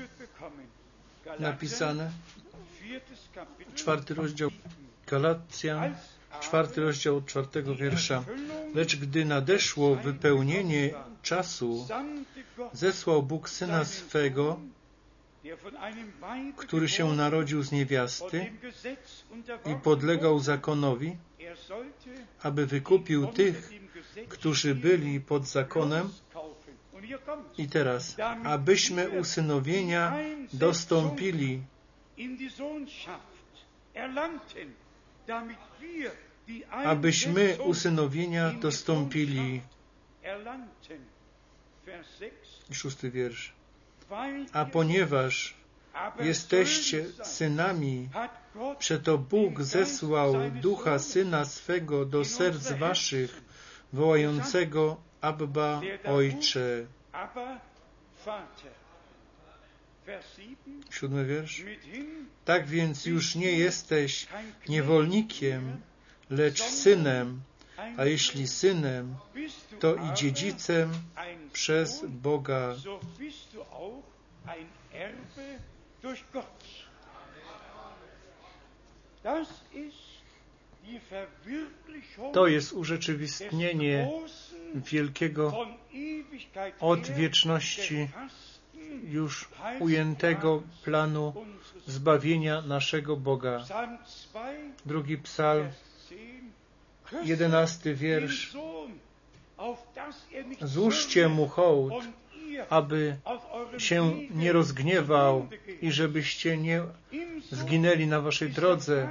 napisane. Czwarty rozdział Galacjan, czwarty rozdział czwartego wiersza. Lecz gdy nadeszło wypełnienie czasu, zesłał Bóg Syna swego, który się narodził z niewiasty i podlegał zakonowi, aby wykupił tych, którzy byli pod zakonem. I teraz, abyśmy usynowienia dostąpili, abyśmy usynowienia dostąpili. Szósty wiersz. A ponieważ jesteście synami, przeto Bóg zesłał ducha syna swego do serc waszych, wołającego Abba Ojcze. Siódmy wiersz. Tak więc już nie jesteś niewolnikiem, lecz synem, a jeśli synem, to i dziedzicem przez Boga. To jest urzeczywistnienie wielkiego od wieczności już ujętego planu zbawienia naszego Boga. Drugi psalm, jedenasty wiersz. Złóżcie mu hołd, aby się nie rozgniewał i żebyście nie zginęli na waszej drodze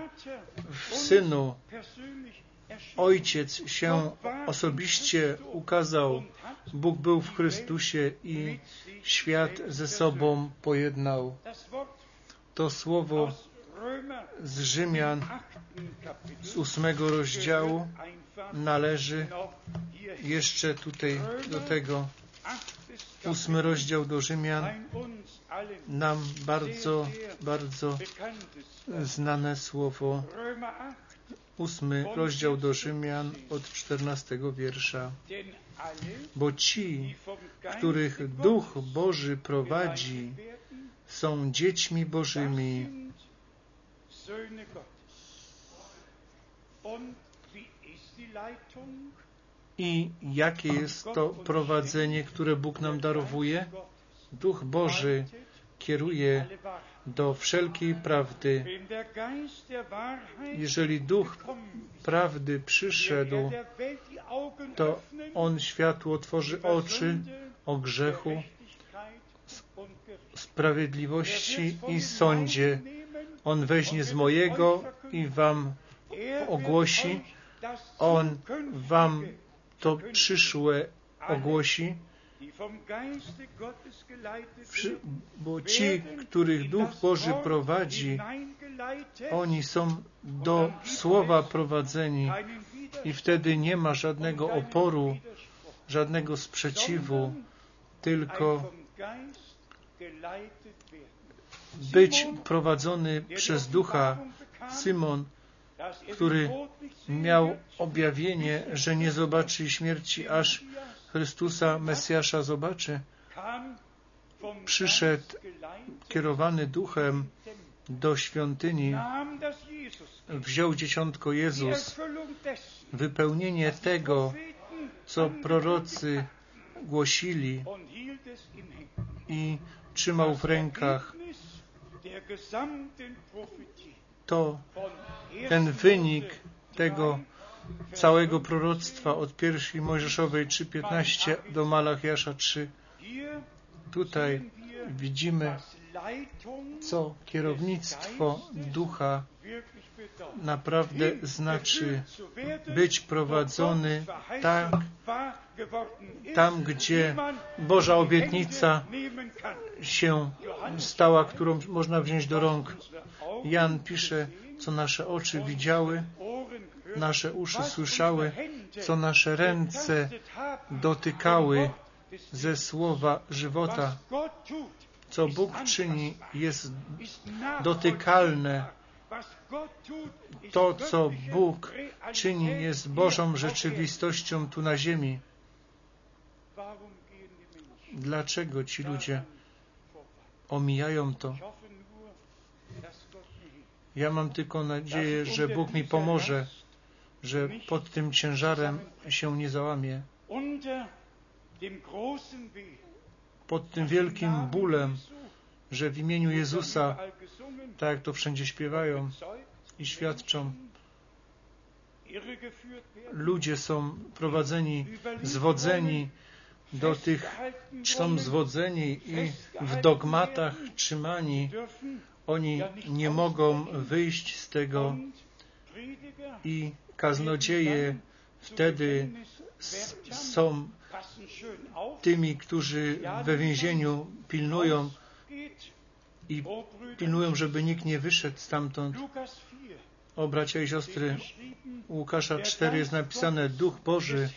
w Synu. Ojciec się osobiście ukazał. Bóg był w Chrystusie i świat ze sobą pojednał. To słowo z Rzymian z ósmego rozdziału należy jeszcze tutaj do tego ósmy rozdział do Rzymian nam bardzo, bardzo znane słowo. Ósmy rozdział do Rzymian od czternastego wiersza. Bo ci, których Duch Boży prowadzi, są dziećmi Bożymi. I jakie jest to prowadzenie, które Bóg nam darowuje? Duch Boży kieruje do wszelkiej prawdy. Jeżeli Duch prawdy przyszedł, to On światło otworzy oczy o grzechu, sprawiedliwości i sądzie. On weźmie z mojego i wam ogłosi. On wam to przyszłe ogłosi, bo ci, których Duch Boży prowadzi, oni są do Słowa prowadzeni i wtedy nie ma żadnego oporu, żadnego sprzeciwu, tylko być prowadzony przez Ducha. Symon, który miał objawienie, że nie zobaczy śmierci, aż Chrystusa, Mesjasza zobaczy, przyszedł kierowany duchem do świątyni, wziął dzieciątko Jezus, wypełnienie tego, co prorocy głosili i trzymał w rękach. To ten wynik tego całego proroctwa od pierwszej Mojżeszowej 3.15 do Malachiasza 3. Tutaj widzimy, co kierownictwo ducha naprawdę znaczy być prowadzony tak, tam, gdzie Boża obietnica się stała, którą można wziąć do rąk. Jan pisze, co nasze oczy widziały, nasze uszy słyszały, co nasze ręce dotykały ze słowa żywota. Co Bóg czyni jest dotykalne, To, co Bóg czyni, jest Bożą rzeczywistością tu na ziemi. Dlaczego ci ludzie omijają to? Ja mam tylko nadzieję, że Bóg mi pomoże, że pod tym ciężarem się nie załamie. Pod tym wielkim bólem, że w imieniu Jezusa, tak jak to wszędzie śpiewają i świadczą, ludzie są prowadzeni, zwodzeni do tych, są zwodzeni i w dogmatach trzymani. Oni nie mogą wyjść z tego i kaznodzieje wtedy są tymi, którzy we więzieniu pilnują i pilnują, żeby nikt nie wyszedł stamtąd. O bracia i siostry, Łukasza 4 jest napisane Duch Boży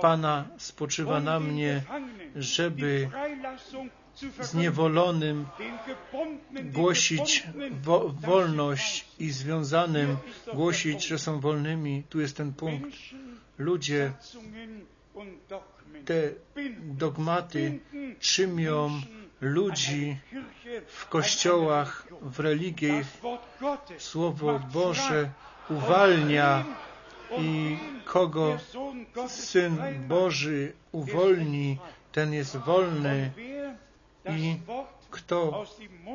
Pana spoczywa na mnie, żeby zniewolonym głosić wo wolność i związanym głosić, że są wolnymi. Tu jest ten punkt. Ludzie te dogmaty trzymią ludzi w kościołach, w religii. Słowo Boże uwalnia i kogo Syn Boży uwolni, ten jest wolny i kto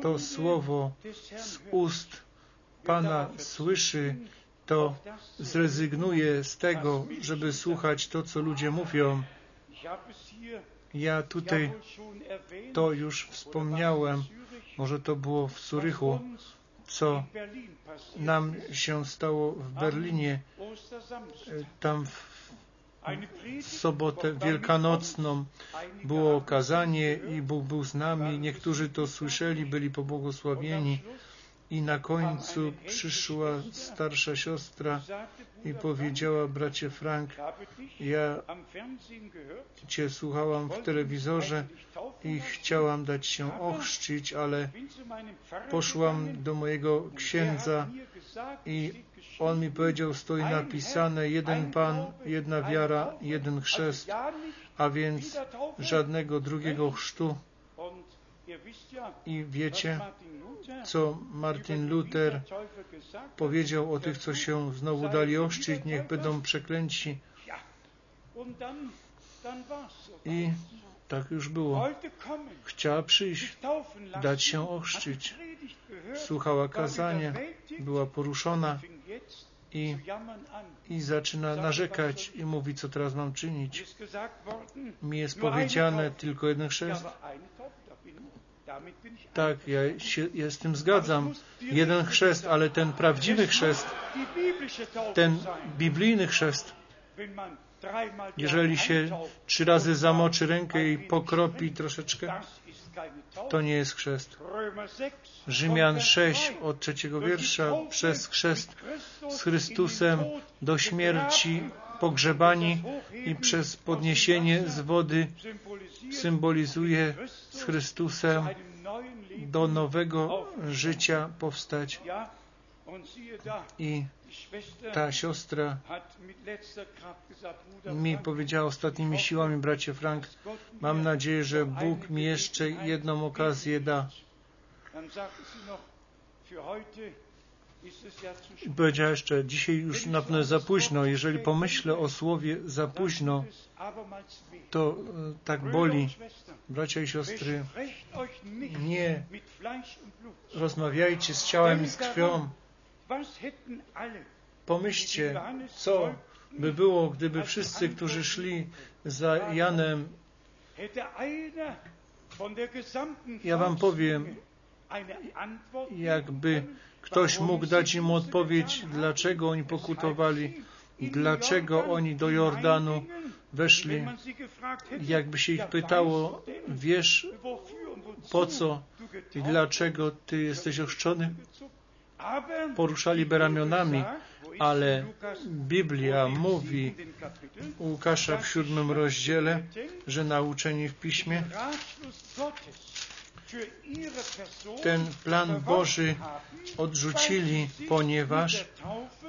to słowo z ust Pana słyszy, to zrezygnuje z tego, żeby słuchać to, co ludzie mówią. Ja tutaj to już wspomniałem, może to było w Zurychu, co nam się stało w Berlinie, tam w sobotę wielkanocną było okazanie i Bóg był z nami. Niektórzy to słyszeli, byli pobłogosławieni. I na końcu przyszła starsza siostra i powiedziała, bracie Frank, ja Cię słuchałam w telewizorze i chciałam dać się ochrzcić, ale poszłam do mojego księdza i on mi powiedział, stoi napisane jeden Pan, jedna wiara, jeden chrzest, a więc żadnego drugiego chrztu. I wiecie, co Martin Luther powiedział o tych, co się znowu dali ochrzcić, niech będą przeklęci. I tak już było. Chciała przyjść, dać się ochrzcić. Słuchała kazania, była poruszona i, i zaczyna narzekać i mówi, co teraz mam czynić. Mi jest powiedziane tylko jeden chrzest. Tak, ja się ja z tym zgadzam. Jeden chrzest, ale ten prawdziwy chrzest, ten biblijny chrzest, jeżeli się trzy razy zamoczy rękę i pokropi troszeczkę, to nie jest chrzest. Rzymian 6 od trzeciego wiersza przez chrzest z Chrystusem do śmierci pogrzebani i przez podniesienie z wody symbolizuje z Chrystusem do nowego życia powstać. I ta siostra mi powiedziała ostatnimi siłami, bracie Frank, mam nadzieję, że Bóg mi jeszcze jedną okazję da. I powiedziała jeszcze, dzisiaj już na pewno za późno. Jeżeli pomyślę o słowie za późno, to e, tak boli. Bracia i siostry, nie rozmawiajcie z ciałem i z krwią. Pomyślcie, co by było, gdyby wszyscy, którzy szli za Janem, ja wam powiem, jakby ktoś mógł dać im odpowiedź, dlaczego oni pokutowali, dlaczego oni do Jordanu weszli. Jakby się ich pytało, wiesz po co i dlaczego Ty jesteś ochrzczony? Poruszaliby ramionami, ale Biblia mówi Łukasza w siódmym rozdziale, że nauczeni w Piśmie ten plan Boży odrzucili, ponieważ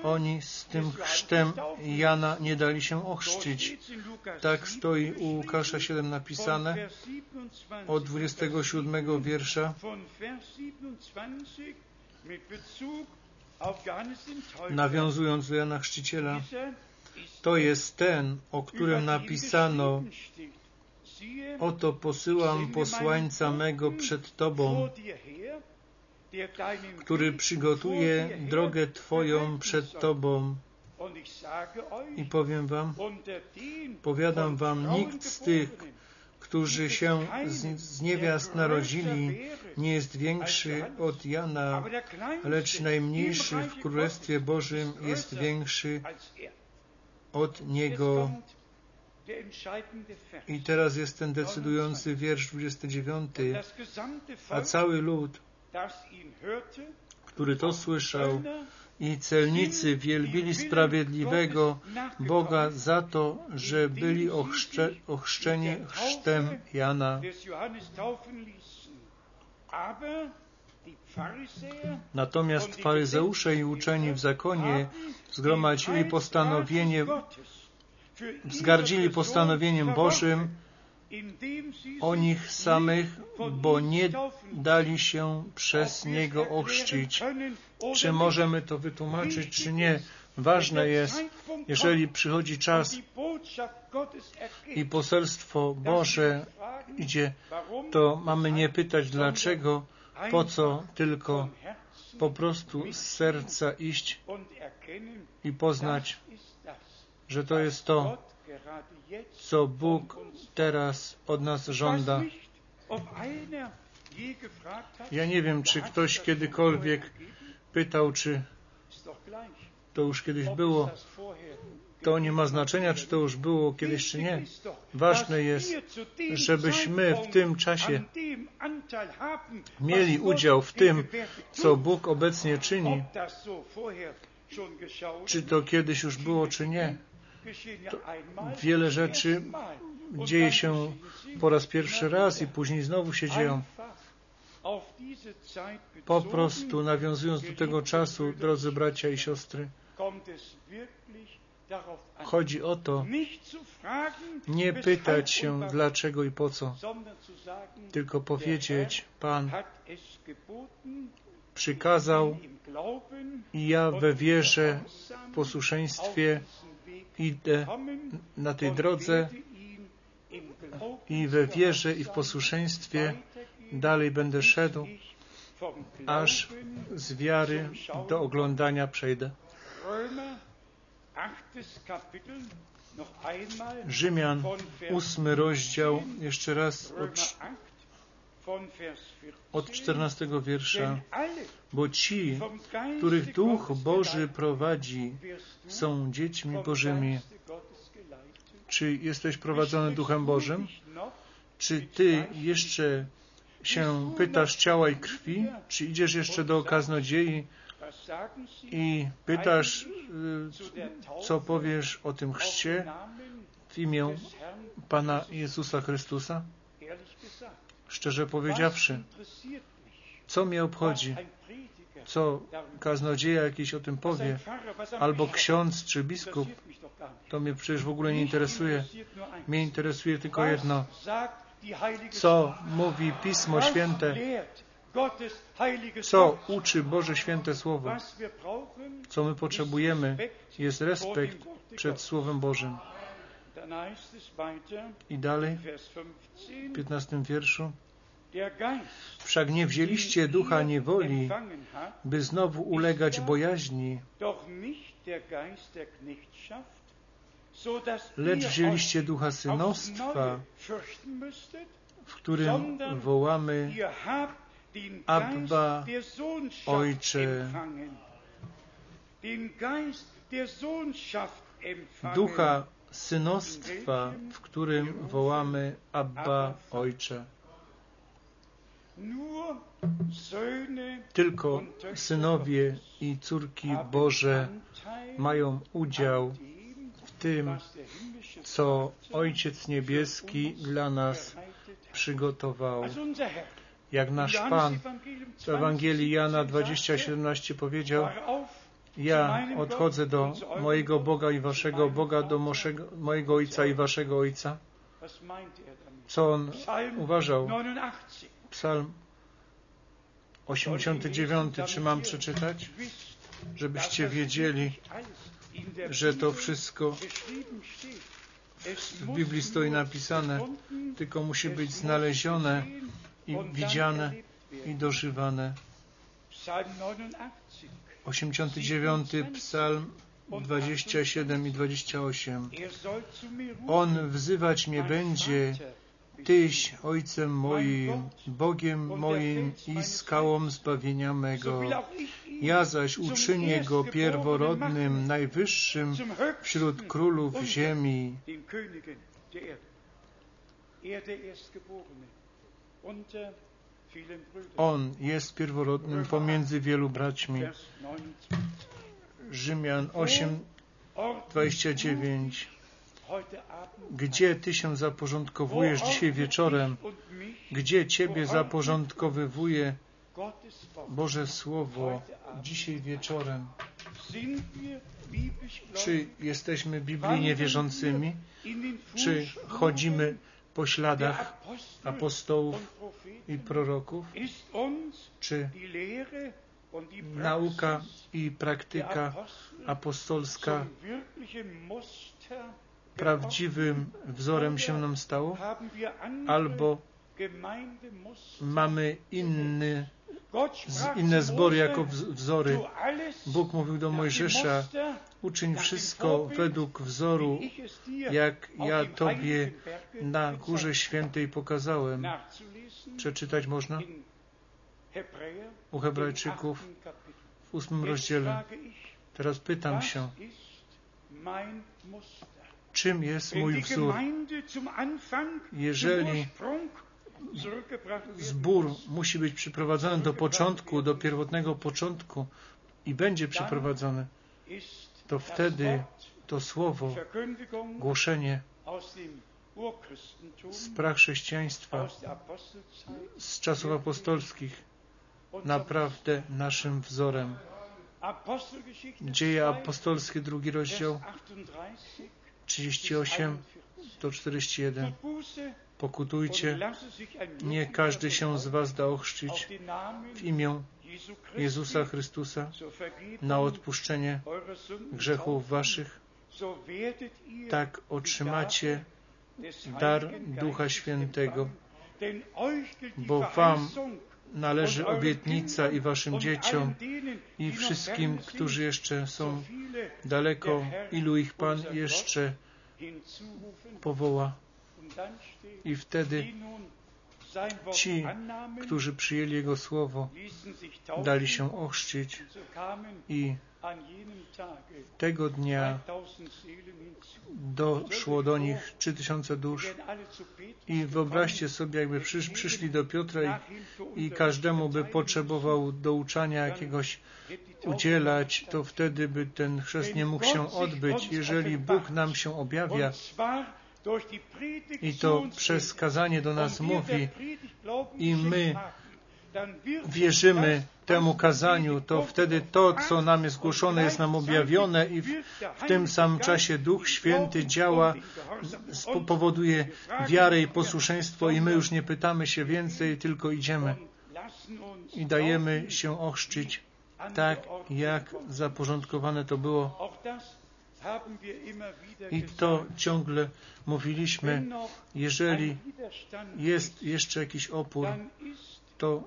oni z tym chrztem Jana nie dali się ochrzcić. Tak stoi u Łukasza 7 napisane od 27 wiersza. Nawiązując do Jana Chrzciciela, to jest ten, o którym napisano Oto posyłam posłańca mego przed Tobą, który przygotuje drogę Twoją przed Tobą. I powiem Wam, powiadam Wam, nikt z tych, którzy się z, z niewiast narodzili, nie jest większy od Jana, lecz najmniejszy w Królestwie Bożym jest większy od niego. I teraz jest ten decydujący wiersz 29. A cały lud, który to słyszał, i celnicy wielbili sprawiedliwego Boga za to, że byli ochrzcze, ochrzczeni chrztem Jana. Natomiast faryzeusze i uczeni w zakonie zgromadzili postanowienie wzgardzili postanowieniem Bożym o nich samych, bo nie dali się przez Niego ochrzcić. Czy możemy to wytłumaczyć, czy nie? Ważne jest, jeżeli przychodzi czas i poselstwo Boże idzie, to mamy nie pytać dlaczego, po co, tylko po prostu z serca iść i poznać, że to jest to, co Bóg teraz od nas żąda. Ja nie wiem, czy ktoś kiedykolwiek pytał, czy to już kiedyś było. To nie ma znaczenia, czy to już było kiedyś, czy nie. Ważne jest, żebyśmy w tym czasie mieli udział w tym, co Bóg obecnie czyni. Czy to kiedyś już było, czy nie. To wiele rzeczy dzieje się po raz pierwszy raz i później znowu się dzieją. Po prostu nawiązując do tego czasu, drodzy bracia i siostry, chodzi o to, nie pytać się dlaczego i po co, tylko powiedzieć, Pan przykazał i ja we wierze, w posłuszeństwie idę na tej drodze i we wierze i w posłuszeństwie dalej będę szedł, aż z wiary do oglądania przejdę. Rzymian, ósmy rozdział, jeszcze raz od, od 14 wiersza. Bo ci, których Duch Boży prowadzi, są dziećmi Bożymi. Czy jesteś prowadzony Duchem Bożym? Czy ty jeszcze się pytasz ciała i krwi? Czy idziesz jeszcze do kaznodziei i pytasz, y, co powiesz o tym chrzcie w imię Pana Jezusa Chrystusa? Szczerze powiedziawszy, co mnie obchodzi, co kaznodzieja jakiś o tym powie, albo ksiądz czy biskup, to mnie przecież w ogóle nie interesuje. Mnie interesuje tylko jedno. Co mówi Pismo Święte? Co uczy Boże Święte Słowo? Co my potrzebujemy? Jest respekt przed Słowem Bożym. I dalej, w 15 wierszu. Wszak nie wzięliście ducha niewoli, by znowu ulegać bojaźni, lecz wzięliście ducha synostwa, w którym wołamy Abba, Ojcze. Ducha synostwa, w którym wołamy Abba, Ojcze. Tylko synowie i córki Boże mają udział w tym, co Ojciec Niebieski dla nas przygotował. Jak nasz Pan w Ewangelii Jana 20:17 powiedział, ja odchodzę do mojego Boga i waszego Boga, do mojego Ojca i waszego Ojca. Co on uważał? Psalm 89, czy mam przeczytać? Żebyście wiedzieli, że to wszystko w Biblii stoi napisane, tylko musi być znalezione i widziane i dożywane. 89 Psalm 27 i 28. On wzywać mnie będzie, Tyś Ojcem moim, Bogiem moim i skałą zbawienia mego. Ja zaś uczynię Go pierworodnym, najwyższym wśród królów ziemi. On jest pierworodnym pomiędzy wielu braćmi. Rzymian 8, 29. Gdzie Ty się zaporządkowujesz dzisiaj wieczorem? Gdzie Ciebie zaporządkowywuje Boże Słowo dzisiaj wieczorem? Czy jesteśmy biblijnie wierzącymi? Czy chodzimy po śladach apostołów i proroków? Czy nauka i praktyka apostolska prawdziwym wzorem się nam stało? Albo mamy inny, inne zbory jako wzory. Bóg mówił do Mojżesza, uczyń wszystko według wzoru, jak ja Tobie na Górze Świętej pokazałem. Przeczytać można? U Hebrajczyków w ósmym rozdziale. Teraz pytam się, czym jest mój wzór? Jeżeli zbór musi być przyprowadzony do początku, do pierwotnego początku i będzie przyprowadzony, to wtedy to słowo, głoszenie z prachrześcijaństwa, z czasów apostolskich, naprawdę naszym wzorem. Dzieje apostolskie, drugi rozdział, 38 do 41. Pokutujcie, nie każdy się z was da ochrzcić w imię Jezusa Chrystusa na odpuszczenie grzechów waszych. Tak otrzymacie dar Ducha Świętego, bo wam należy obietnica i waszym dzieciom i wszystkim, którzy jeszcze są daleko, ilu ich Pan jeszcze powoła. I wtedy ci, którzy przyjęli Jego Słowo, dali się ochrzcić i tego dnia doszło do nich 3000 dusz i wyobraźcie sobie, jakby przysz, przyszli do Piotra i, i każdemu by potrzebował douczania jakiegoś udzielać, to wtedy by ten chrzest nie mógł się odbyć. Jeżeli Bóg nam się objawia i to przez kazanie do nas mówi i my wierzymy temu kazaniu, to wtedy to, co nam jest głoszone, jest nam objawione i w, w tym samym czasie Duch Święty działa, powoduje wiarę i posłuszeństwo i my już nie pytamy się więcej, tylko idziemy i dajemy się ochrzcić tak, jak zaporządkowane to było. I to ciągle mówiliśmy, jeżeli jest jeszcze jakiś opór, to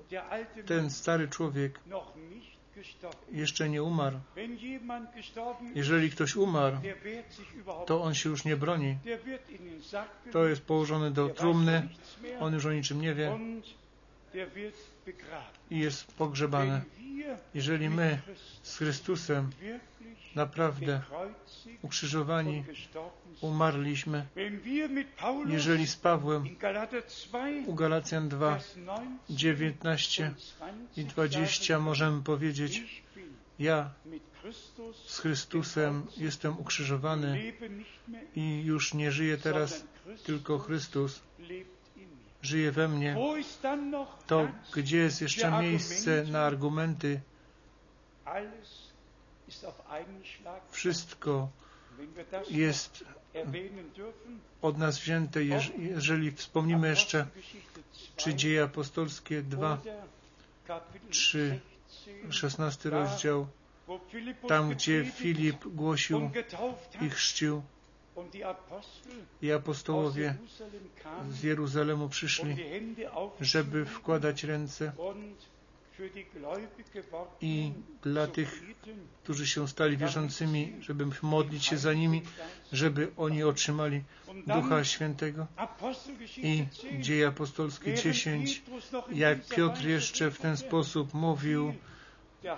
ten stary człowiek jeszcze nie umarł. Jeżeli ktoś umarł, to on się już nie broni. To jest położony do trumny, on już o niczym nie wie i jest pogrzebany. Jeżeli my z Chrystusem naprawdę ukrzyżowani umarliśmy, jeżeli z Pawłem u Galacjan 2, 19 i 20 możemy powiedzieć, ja z Chrystusem jestem ukrzyżowany i już nie żyję teraz, tylko Chrystus żyje we mnie, to gdzie jest jeszcze miejsce na argumenty? Wszystko jest od nas wzięte, jeżeli wspomnimy jeszcze, czy dzieje apostolskie 2, 3, 16 rozdział, tam gdzie Filip głosił i chrzcił i apostołowie z Jeruzalemu przyszli, żeby wkładać ręce i dla tych, którzy się stali wierzącymi, żeby modlić się za nimi, żeby oni otrzymali Ducha Świętego. I Dzieje Apostolskie 10, jak Piotr jeszcze w ten sposób mówił,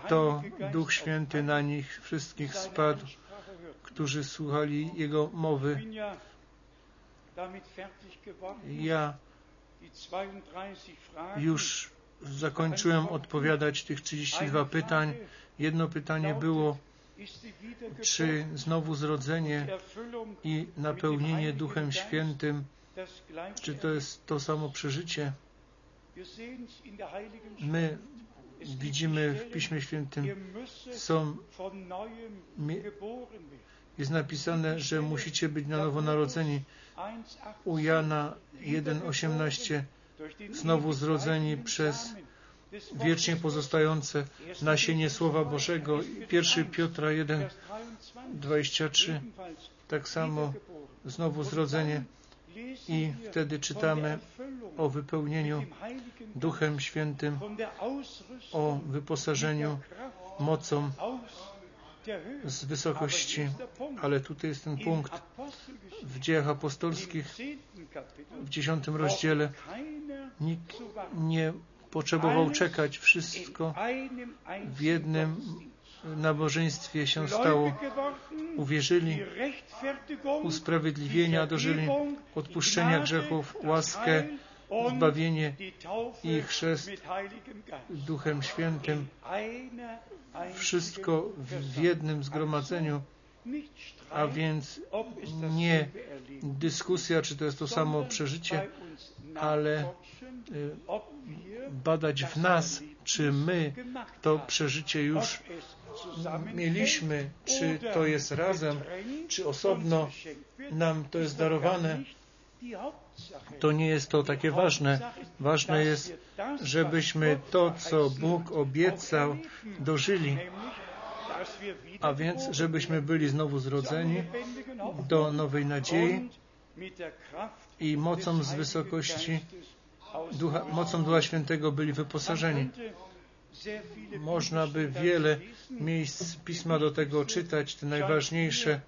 to Duch Święty na nich wszystkich spadł, którzy słuchali Jego mowy. Ja już zakończyłem odpowiadać tych 32 pytań. Jedno pytanie było, czy znowu zrodzenie i napełnienie Duchem Świętym, czy to jest to samo przeżycie? My widzimy w Piśmie Świętym, są, jest napisane, że musicie być na nowo narodzeni. U Jana 1,18 znowu zrodzeni przez wiecznie pozostające nasienie Słowa Bożego. 1 Piotra 1, 23. Tak samo znowu zrodzenie i wtedy czytamy o wypełnieniu Duchem Świętym, o wyposażeniu mocą z wysokości. Ale tutaj jest ten punkt w dziejach apostolskich w dziesiątym rozdziale. Nikt nie potrzebował czekać. Wszystko w jednym nabożeństwie się stało. Uwierzyli, usprawiedliwienia dożyli, odpuszczenia grzechów, łaskę, zbawienie i chrzest Duchem Świętym. Wszystko w jednym zgromadzeniu, a więc nie dyskusja, czy to jest to samo przeżycie, ale y, badać w nas, czy my to przeżycie już mieliśmy, czy to jest razem, czy osobno nam to jest darowane. To nie jest to takie ważne. Ważne jest, żebyśmy to, co Bóg obiecał, dożyli. A więc, żebyśmy byli znowu zrodzeni do nowej nadziei i mocą z wysokości, Ducha, mocą Ducha Świętego byli wyposażeni. Można by wiele miejsc Pisma do tego czytać, te najważniejsze.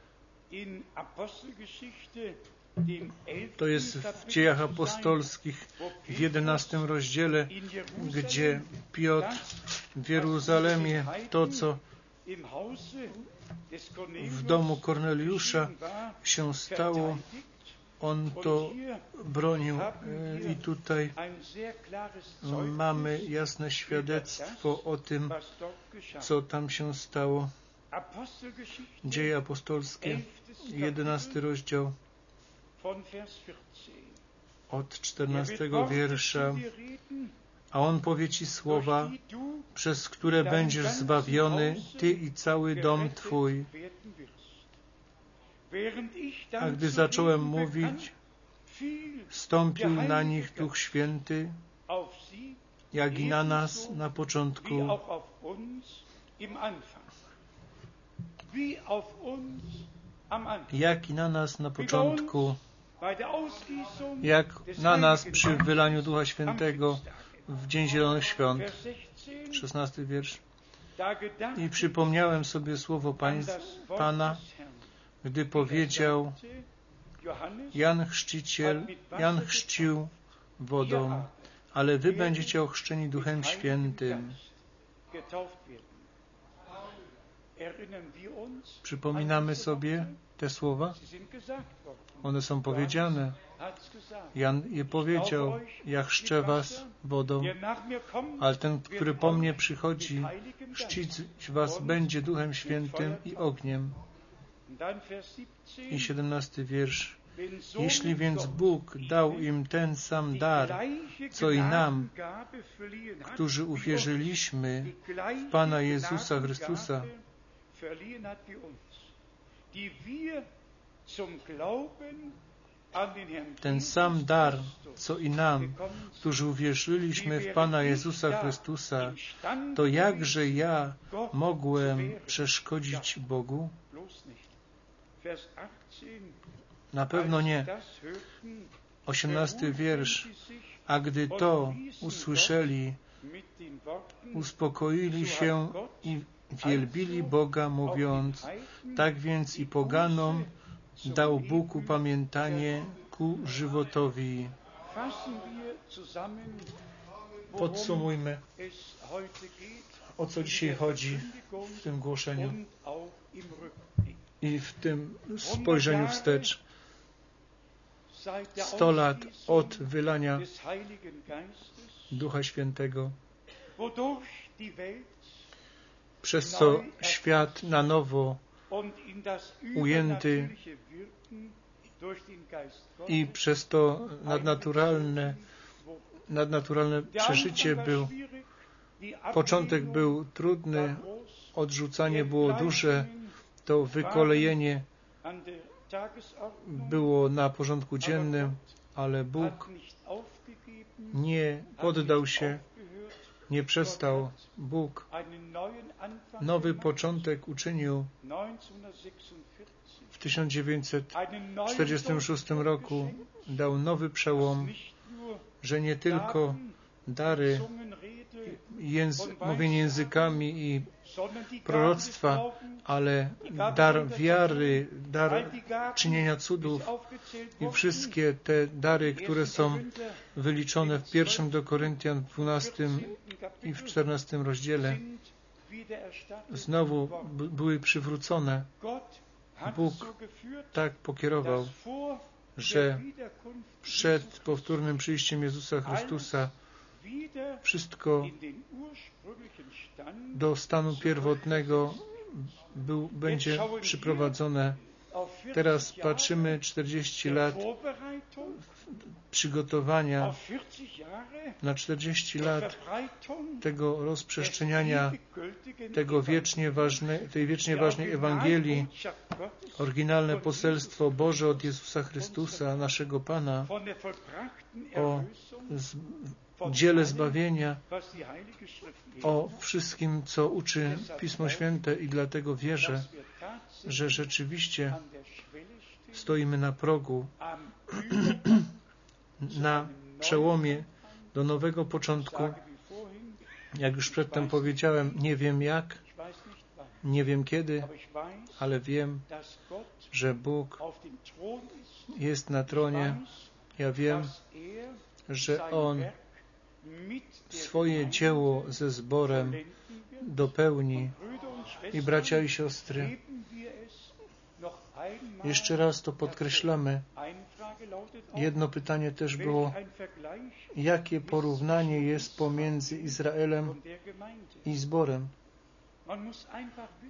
To jest w dziejach apostolskich w jedenastym rozdziale, gdzie Piotr w Jeruzalemie to, co w domu Korneliusza się stało, on to bronił i tutaj mamy jasne świadectwo o tym, co tam się stało. Dzieje apostolskie, jedenasty rozdział od czternastego wiersza. A on powie Ci słowa, przez które będziesz zbawiony, Ty i cały dom Twój. A gdy zacząłem mówić, stąpił na nich Duch Święty, jak i na nas na początku. Jak i na nas na początku, jak na nas przy wylaniu Ducha Świętego w Dzień Zielonych Świąt, 16 wiersz. I przypomniałem sobie słowo Pana, gdy powiedział, Jan Chrzciciel, Jan chrzcił wodą, ale wy będziecie ochrzczeni Duchem Świętym. Przypominamy sobie te słowa? One są powiedziane. Jan je powiedział, ja chrzczę was wodą, ale ten, który po mnie przychodzi, chrzcić was będzie Duchem Świętym i ogniem. I siedemnasty wiersz. Jeśli więc Bóg dał im ten sam dar, co i nam, którzy uwierzyliśmy w Pana Jezusa Chrystusa, ten sam dar, co i nam, którzy uwierzyliśmy w Pana Jezusa Chrystusa, to jakże ja mogłem przeszkodzić Bogu? Na pewno nie. Osiemnasty wiersz. A gdy to usłyszeli, uspokoili się i wielbili Boga, mówiąc, tak więc i poganom dał Bóg upamiętanie ku żywotowi. Podsumujmy, o co dzisiaj chodzi w tym głoszeniu i w tym spojrzeniu wstecz. Sto lat od wylania Ducha Świętego, przez co świat na nowo ujęty i przez to nadnaturalne, nadnaturalne przeżycie był, początek był trudny, odrzucanie było duże, to wykolejenie było na porządku dziennym, ale Bóg nie poddał się, nie przestał. Bóg nowy początek uczynił w 1946 roku. Dał nowy przełom, że nie tylko dary, języ mówienie językami i proroctwa, ale dar wiary, dar czynienia cudów i wszystkie te dary, które są wyliczone w pierwszym do Koryntian 12 i w 14 rozdziale, znowu były przywrócone. Bóg tak pokierował, że przed powtórnym przyjściem Jezusa Chrystusa wszystko do stanu pierwotnego był, będzie przyprowadzone. Teraz patrzymy 40 lat przygotowania na 40 lat tego rozprzestrzeniania tego wiecznie ważne, tej wiecznie ważnej Ewangelii, oryginalne poselstwo Boże od Jezusa Chrystusa, naszego Pana, o dziele zbawienia, o wszystkim, co uczy Pismo Święte i dlatego wierzę, że rzeczywiście stoimy na progu, na przełomie do nowego początku. Jak już przedtem powiedziałem, nie wiem jak, nie wiem kiedy, ale wiem, że Bóg jest na tronie. Ja wiem, że On swoje dzieło ze zborem dopełni. I bracia i siostry, jeszcze raz to podkreślamy. Jedno pytanie też było, jakie porównanie jest pomiędzy Izraelem i zborem?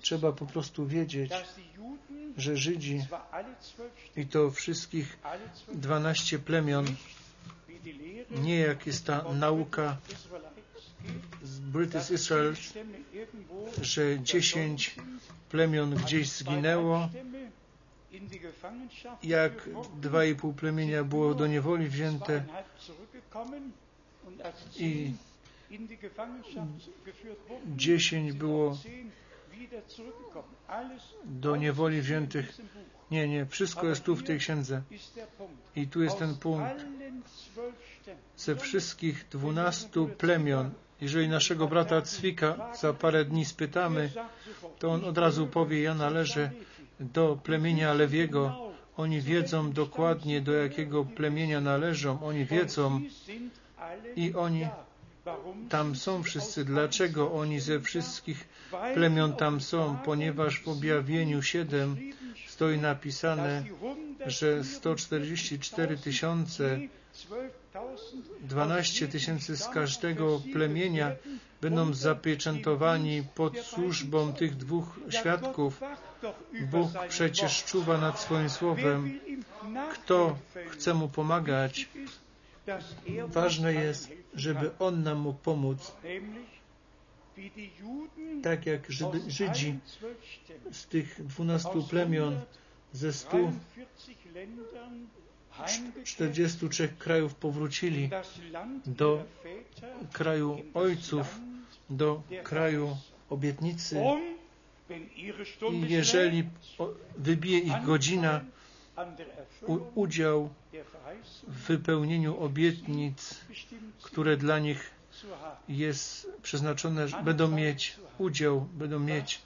Trzeba po prostu wiedzieć, że Żydzi i to wszystkich dwanaście plemion nie jak jest ta nauka z British Israel, że dziesięć plemion gdzieś zginęło, jak dwa i pół plemienia było do niewoli wzięte i dziesięć było do niewoli wziętych. Nie, nie, wszystko jest tu w tej księdze. I tu jest ten punkt. Ze wszystkich dwunastu plemion, jeżeli naszego brata Cwika za parę dni spytamy, to on od razu powie, ja należę do plemienia Lewiego. Oni wiedzą dokładnie, do jakiego plemienia należą. Oni wiedzą i oni tam są wszyscy. Dlaczego oni ze wszystkich plemion tam są? Ponieważ w objawieniu 7 stoi napisane, że 144 tysiące 12 tysięcy z każdego plemienia będą zapieczętowani pod służbą tych dwóch świadków. Bóg przecież czuwa nad swoim słowem. kto chce mu pomagać, ważne jest, żeby on nam mógł pomóc. Tak jak Żydzi z tych dwunastu plemion ze stu 43 krajów powrócili do kraju ojców, do kraju obietnicy. I jeżeli wybije ich godzina, udział w wypełnieniu obietnic, które dla nich jest przeznaczone, będą mieć udział, będą mieć,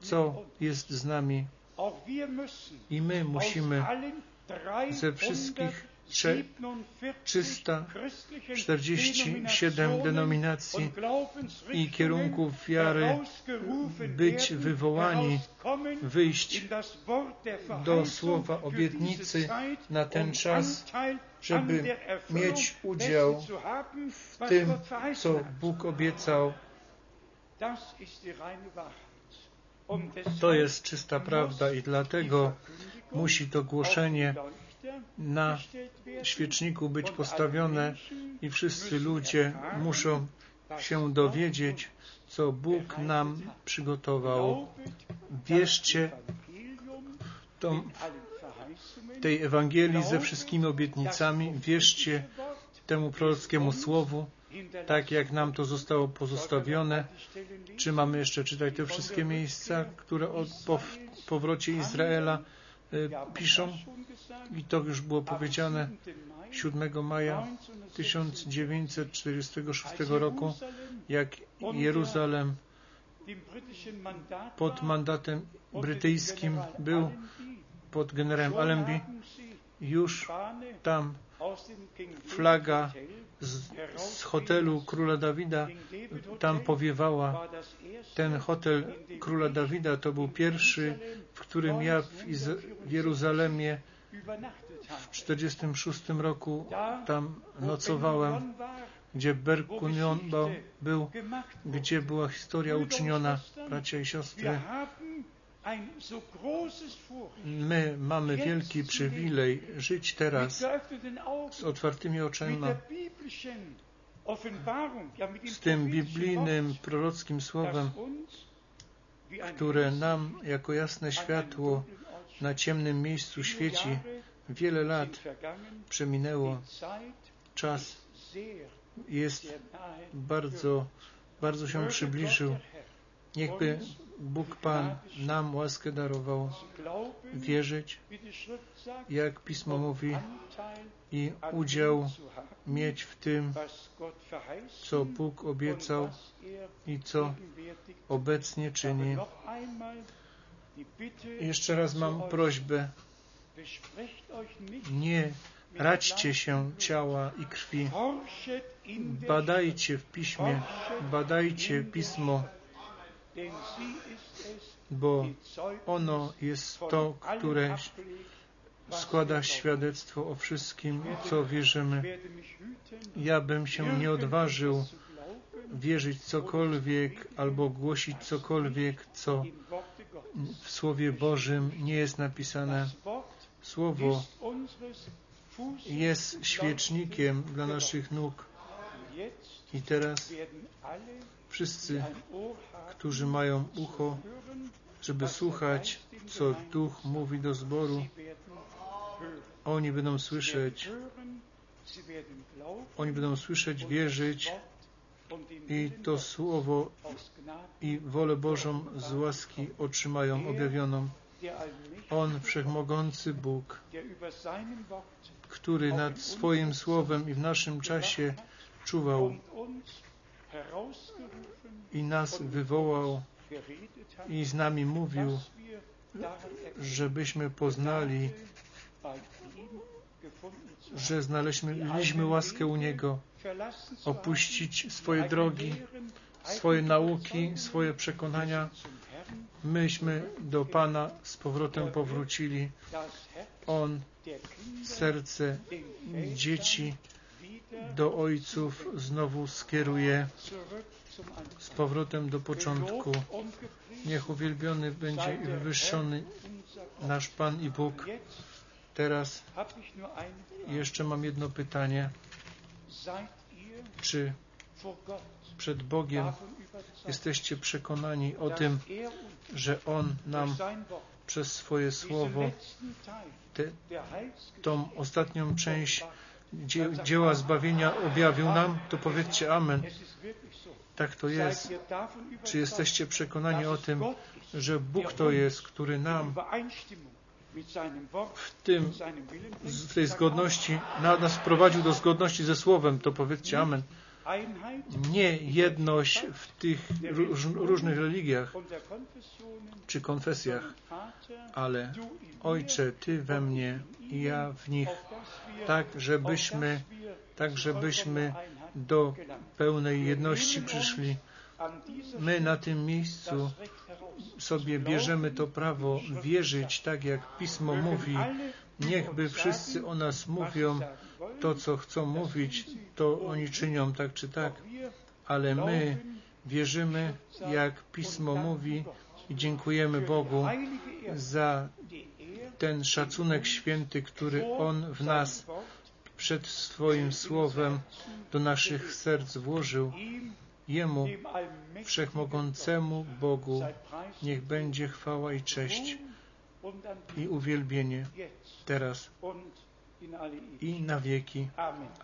co jest z nami. I my musimy ze wszystkich 347 denominacji i kierunków wiary być wywołani, wyjść do słowa obietnicy na ten czas, żeby mieć udział w tym, co Bóg obiecał. To jest czysta prawda i dlatego musi to głoszenie na świeczniku być postawione i wszyscy ludzie muszą się dowiedzieć, co Bóg nam przygotował. Wierzcie tą, tej Ewangelii ze wszystkimi obietnicami, wierzcie temu prorockiemu słowu, tak jak nam to zostało pozostawione. Czy mamy jeszcze czytać te wszystkie miejsca, które o powrocie Izraela y, piszą? I to już było powiedziane 7 maja 1946 roku, jak Jeruzalem pod mandatem brytyjskim był pod generałem Allenby, już tam flaga z, z, hotelu króla Dawida tam powiewała. Ten hotel króla Dawida to był pierwszy, w którym ja w, w Jeruzalemie w 1946 roku tam nocowałem, gdzie Berkunion był, gdzie była historia uczyniona, bracia i siostry. My mamy wielki przywilej żyć teraz z otwartymi oczyma, z tym biblijnym, prorockim słowem, które nam jako jasne światło na ciemnym miejscu świeci. Wiele lat przeminęło. Czas jest bardzo, bardzo się przybliżył. Niechby Bóg Pan nam łaskę darował wierzyć, jak Pismo mówi, i udział mieć w tym, co Bóg obiecał i co obecnie czyni. Jeszcze raz mam prośbę, nie radźcie się ciała i krwi, badajcie w piśmie, badajcie pismo, bo ono jest to, które składa świadectwo o wszystkim, co wierzymy. Ja bym się nie odważył wierzyć cokolwiek albo głosić cokolwiek, co w Słowie Bożym nie jest napisane. Słowo jest świecznikiem dla naszych nóg. I teraz wszyscy, którzy mają ucho, żeby słuchać, co Duch mówi do zboru, oni będą słyszeć, oni będą słyszeć, wierzyć i to Słowo i wolę Bożą z łaski otrzymają objawioną. On, Wszechmogący Bóg, który nad swoim Słowem i w naszym czasie czuwał i nas wywołał i z nami mówił, żebyśmy poznali, że znaleźliśmy łaskę u Niego, opuścić swoje drogi, swoje nauki, swoje przekonania. Myśmy do Pana z powrotem powrócili. On serce dzieci do ojców znowu skieruje z powrotem do początku. Niech uwielbiony będzie i wywyższony nasz Pan i Bóg Teraz jeszcze mam jedno pytanie. Czy przed Bogiem jesteście przekonani o tym, że On nam przez swoje słowo te, tą ostatnią część dzie, dzieła zbawienia objawił nam, to powiedzcie Amen. Tak to jest. Czy jesteście przekonani o tym, że Bóg to jest, który nam w, tym, w tej zgodności, nas prowadził do zgodności ze Słowem, to powiedzcie Amen. Nie jedność w tych różnych religiach czy konfesjach, ale Ojcze, Ty we mnie i ja w nich, tak żebyśmy, tak żebyśmy do pełnej jedności przyszli. My na tym miejscu sobie bierzemy to prawo wierzyć tak, jak Pismo mówi. Niechby wszyscy o nas mówią to, co chcą mówić, to oni czynią tak czy tak, ale my wierzymy, jak Pismo mówi i dziękujemy Bogu za ten szacunek święty, który On w nas przed swoim słowem do naszych serc włożył. Jemu, wszechmogącemu Bogu, niech będzie chwała i cześć i uwielbienie teraz i na wieki.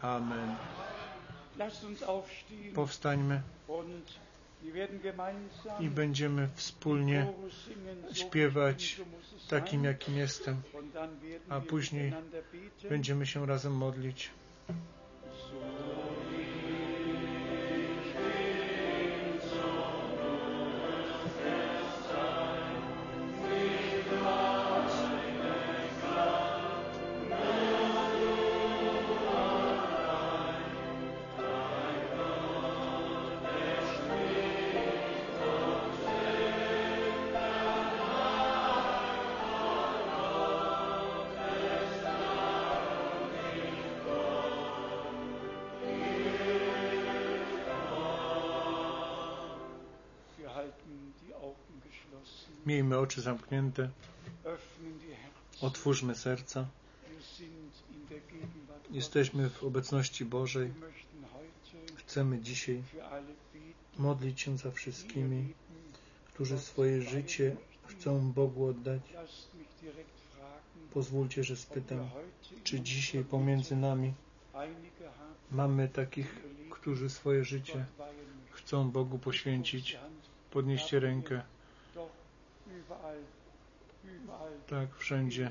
Amen. Powstańmy. i będziemy wspólnie śpiewać takim, jakim jestem, a później będziemy się razem modlić. Oczy zamknięte. Otwórzmy serca. Jesteśmy w obecności Bożej. Chcemy dzisiaj modlić się za wszystkimi, którzy swoje życie chcą Bogu oddać. Pozwólcie, że spytam, czy dzisiaj pomiędzy nami mamy takich, którzy swoje życie chcą Bogu poświęcić. Podnieście rękę. Tak, wszędzie.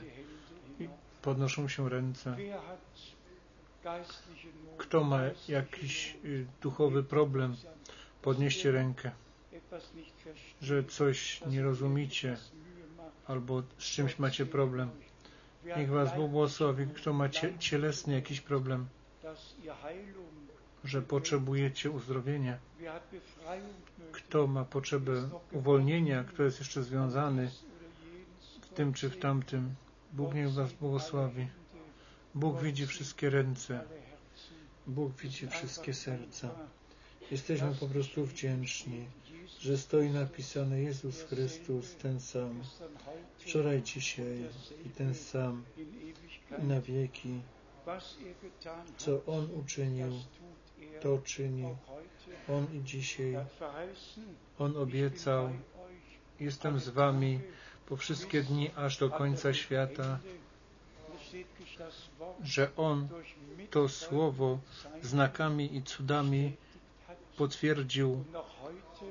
I podnoszą się ręce. Kto ma jakiś y, duchowy problem, podnieście rękę, że coś nie rozumicie albo z czymś macie problem. Niech Was Bóg błogosławi. Kto ma cielesny jakiś problem, że potrzebujecie uzdrowienia. Kto ma potrzebę uwolnienia, kto jest jeszcze związany w tym czy w tamtym. Bóg niech Was błogosławi. Bóg widzi wszystkie ręce. Bóg widzi wszystkie serca. Jesteśmy po prostu wdzięczni, że stoi napisane Jezus Chrystus, ten sam, wczoraj, dzisiaj i ten sam na wieki. Co On uczynił, to czyni. On i dzisiaj. On obiecał, jestem z Wami po wszystkie dni aż do końca świata, że On to słowo znakami i cudami potwierdził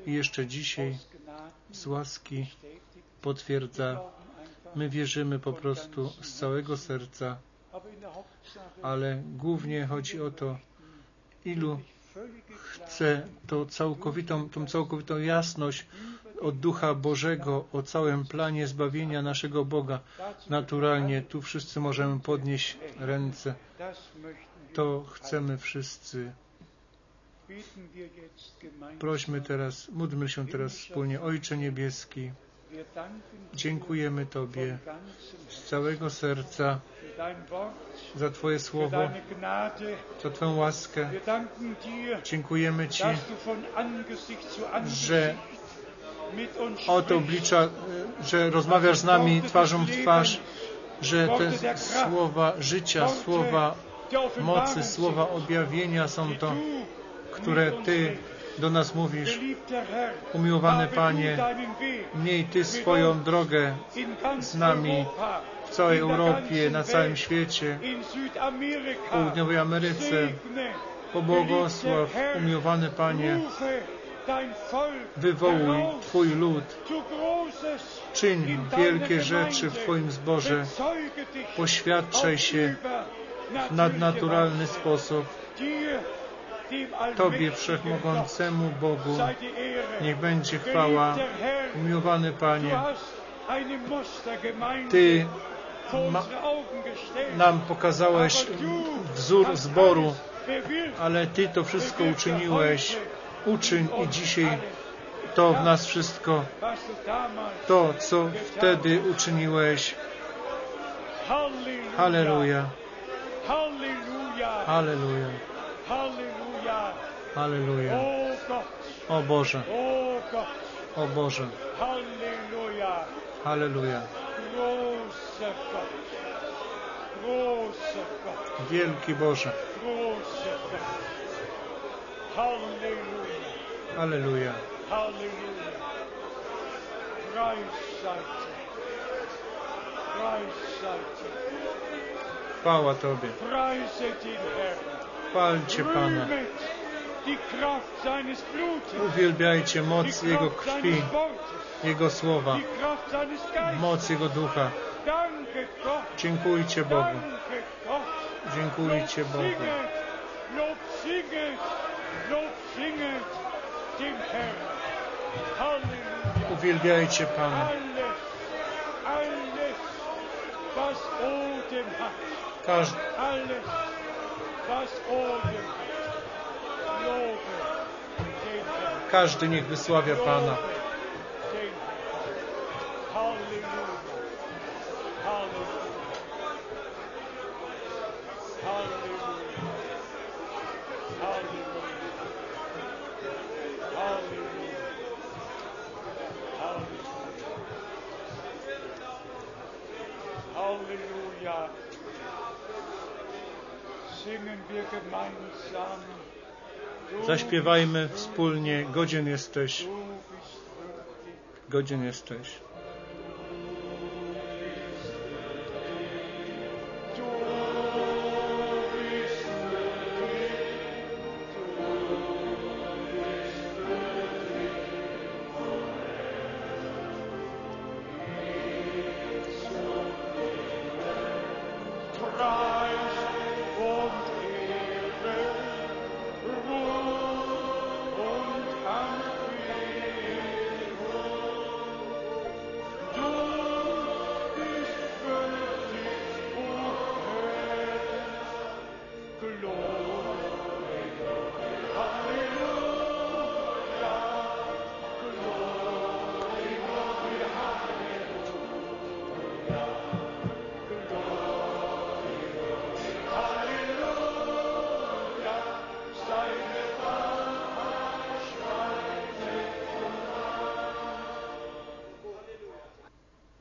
i jeszcze dzisiaj z łaski potwierdza. My wierzymy po prostu z całego serca, ale głównie chodzi o to, ilu chce to całkowitą, tą całkowitą jasność od Ducha Bożego o całym planie zbawienia naszego Boga. Naturalnie tu wszyscy możemy podnieść ręce. To chcemy wszyscy. Prośmy teraz, módlmy się teraz wspólnie. Ojcze Niebieski, dziękujemy Tobie z całego serca za Twoje słowo, za Twoją łaskę. Dziękujemy Ci, że od oblicza, że rozmawiasz z nami twarzą w twarz że te słowa życia, słowa mocy, słowa objawienia są to, które Ty do nas mówisz. Umiłowany Panie, miej Ty swoją drogę z nami w całej Europie, na całym świecie, w południowej Ameryce. Pobłogosław, umiłowany Panie, wywołuj Twój lud, czyń wielkie rzeczy w Twoim zborze, poświadczaj się w nadnaturalny sposób. Tobie Wszechmogącemu Bogu niech będzie chwała, umiłowany Panie. Ty ma, nam pokazałeś wzór zboru, ale Ty to wszystko uczyniłeś. Uczyń i dzisiaj to w nas wszystko, to, co wtedy uczyniłeś. Halleluja. Halleluja. Halleluja. O Boże. O Boże. Halleluja. Wielki Boże. Halleluja. Chwała Tobie. Chwalcie Pana. Uwielbiajcie moc Jego krwi, Jego słowa, moc Jego ducha. Dziękujcie Bogu. Dziękujcie Bogu. Uwielbiajcie Pana. Każdy, każdy niech wysławia Pana. Zaśpiewajmy wspólnie, godzien jesteś, godzien jesteś.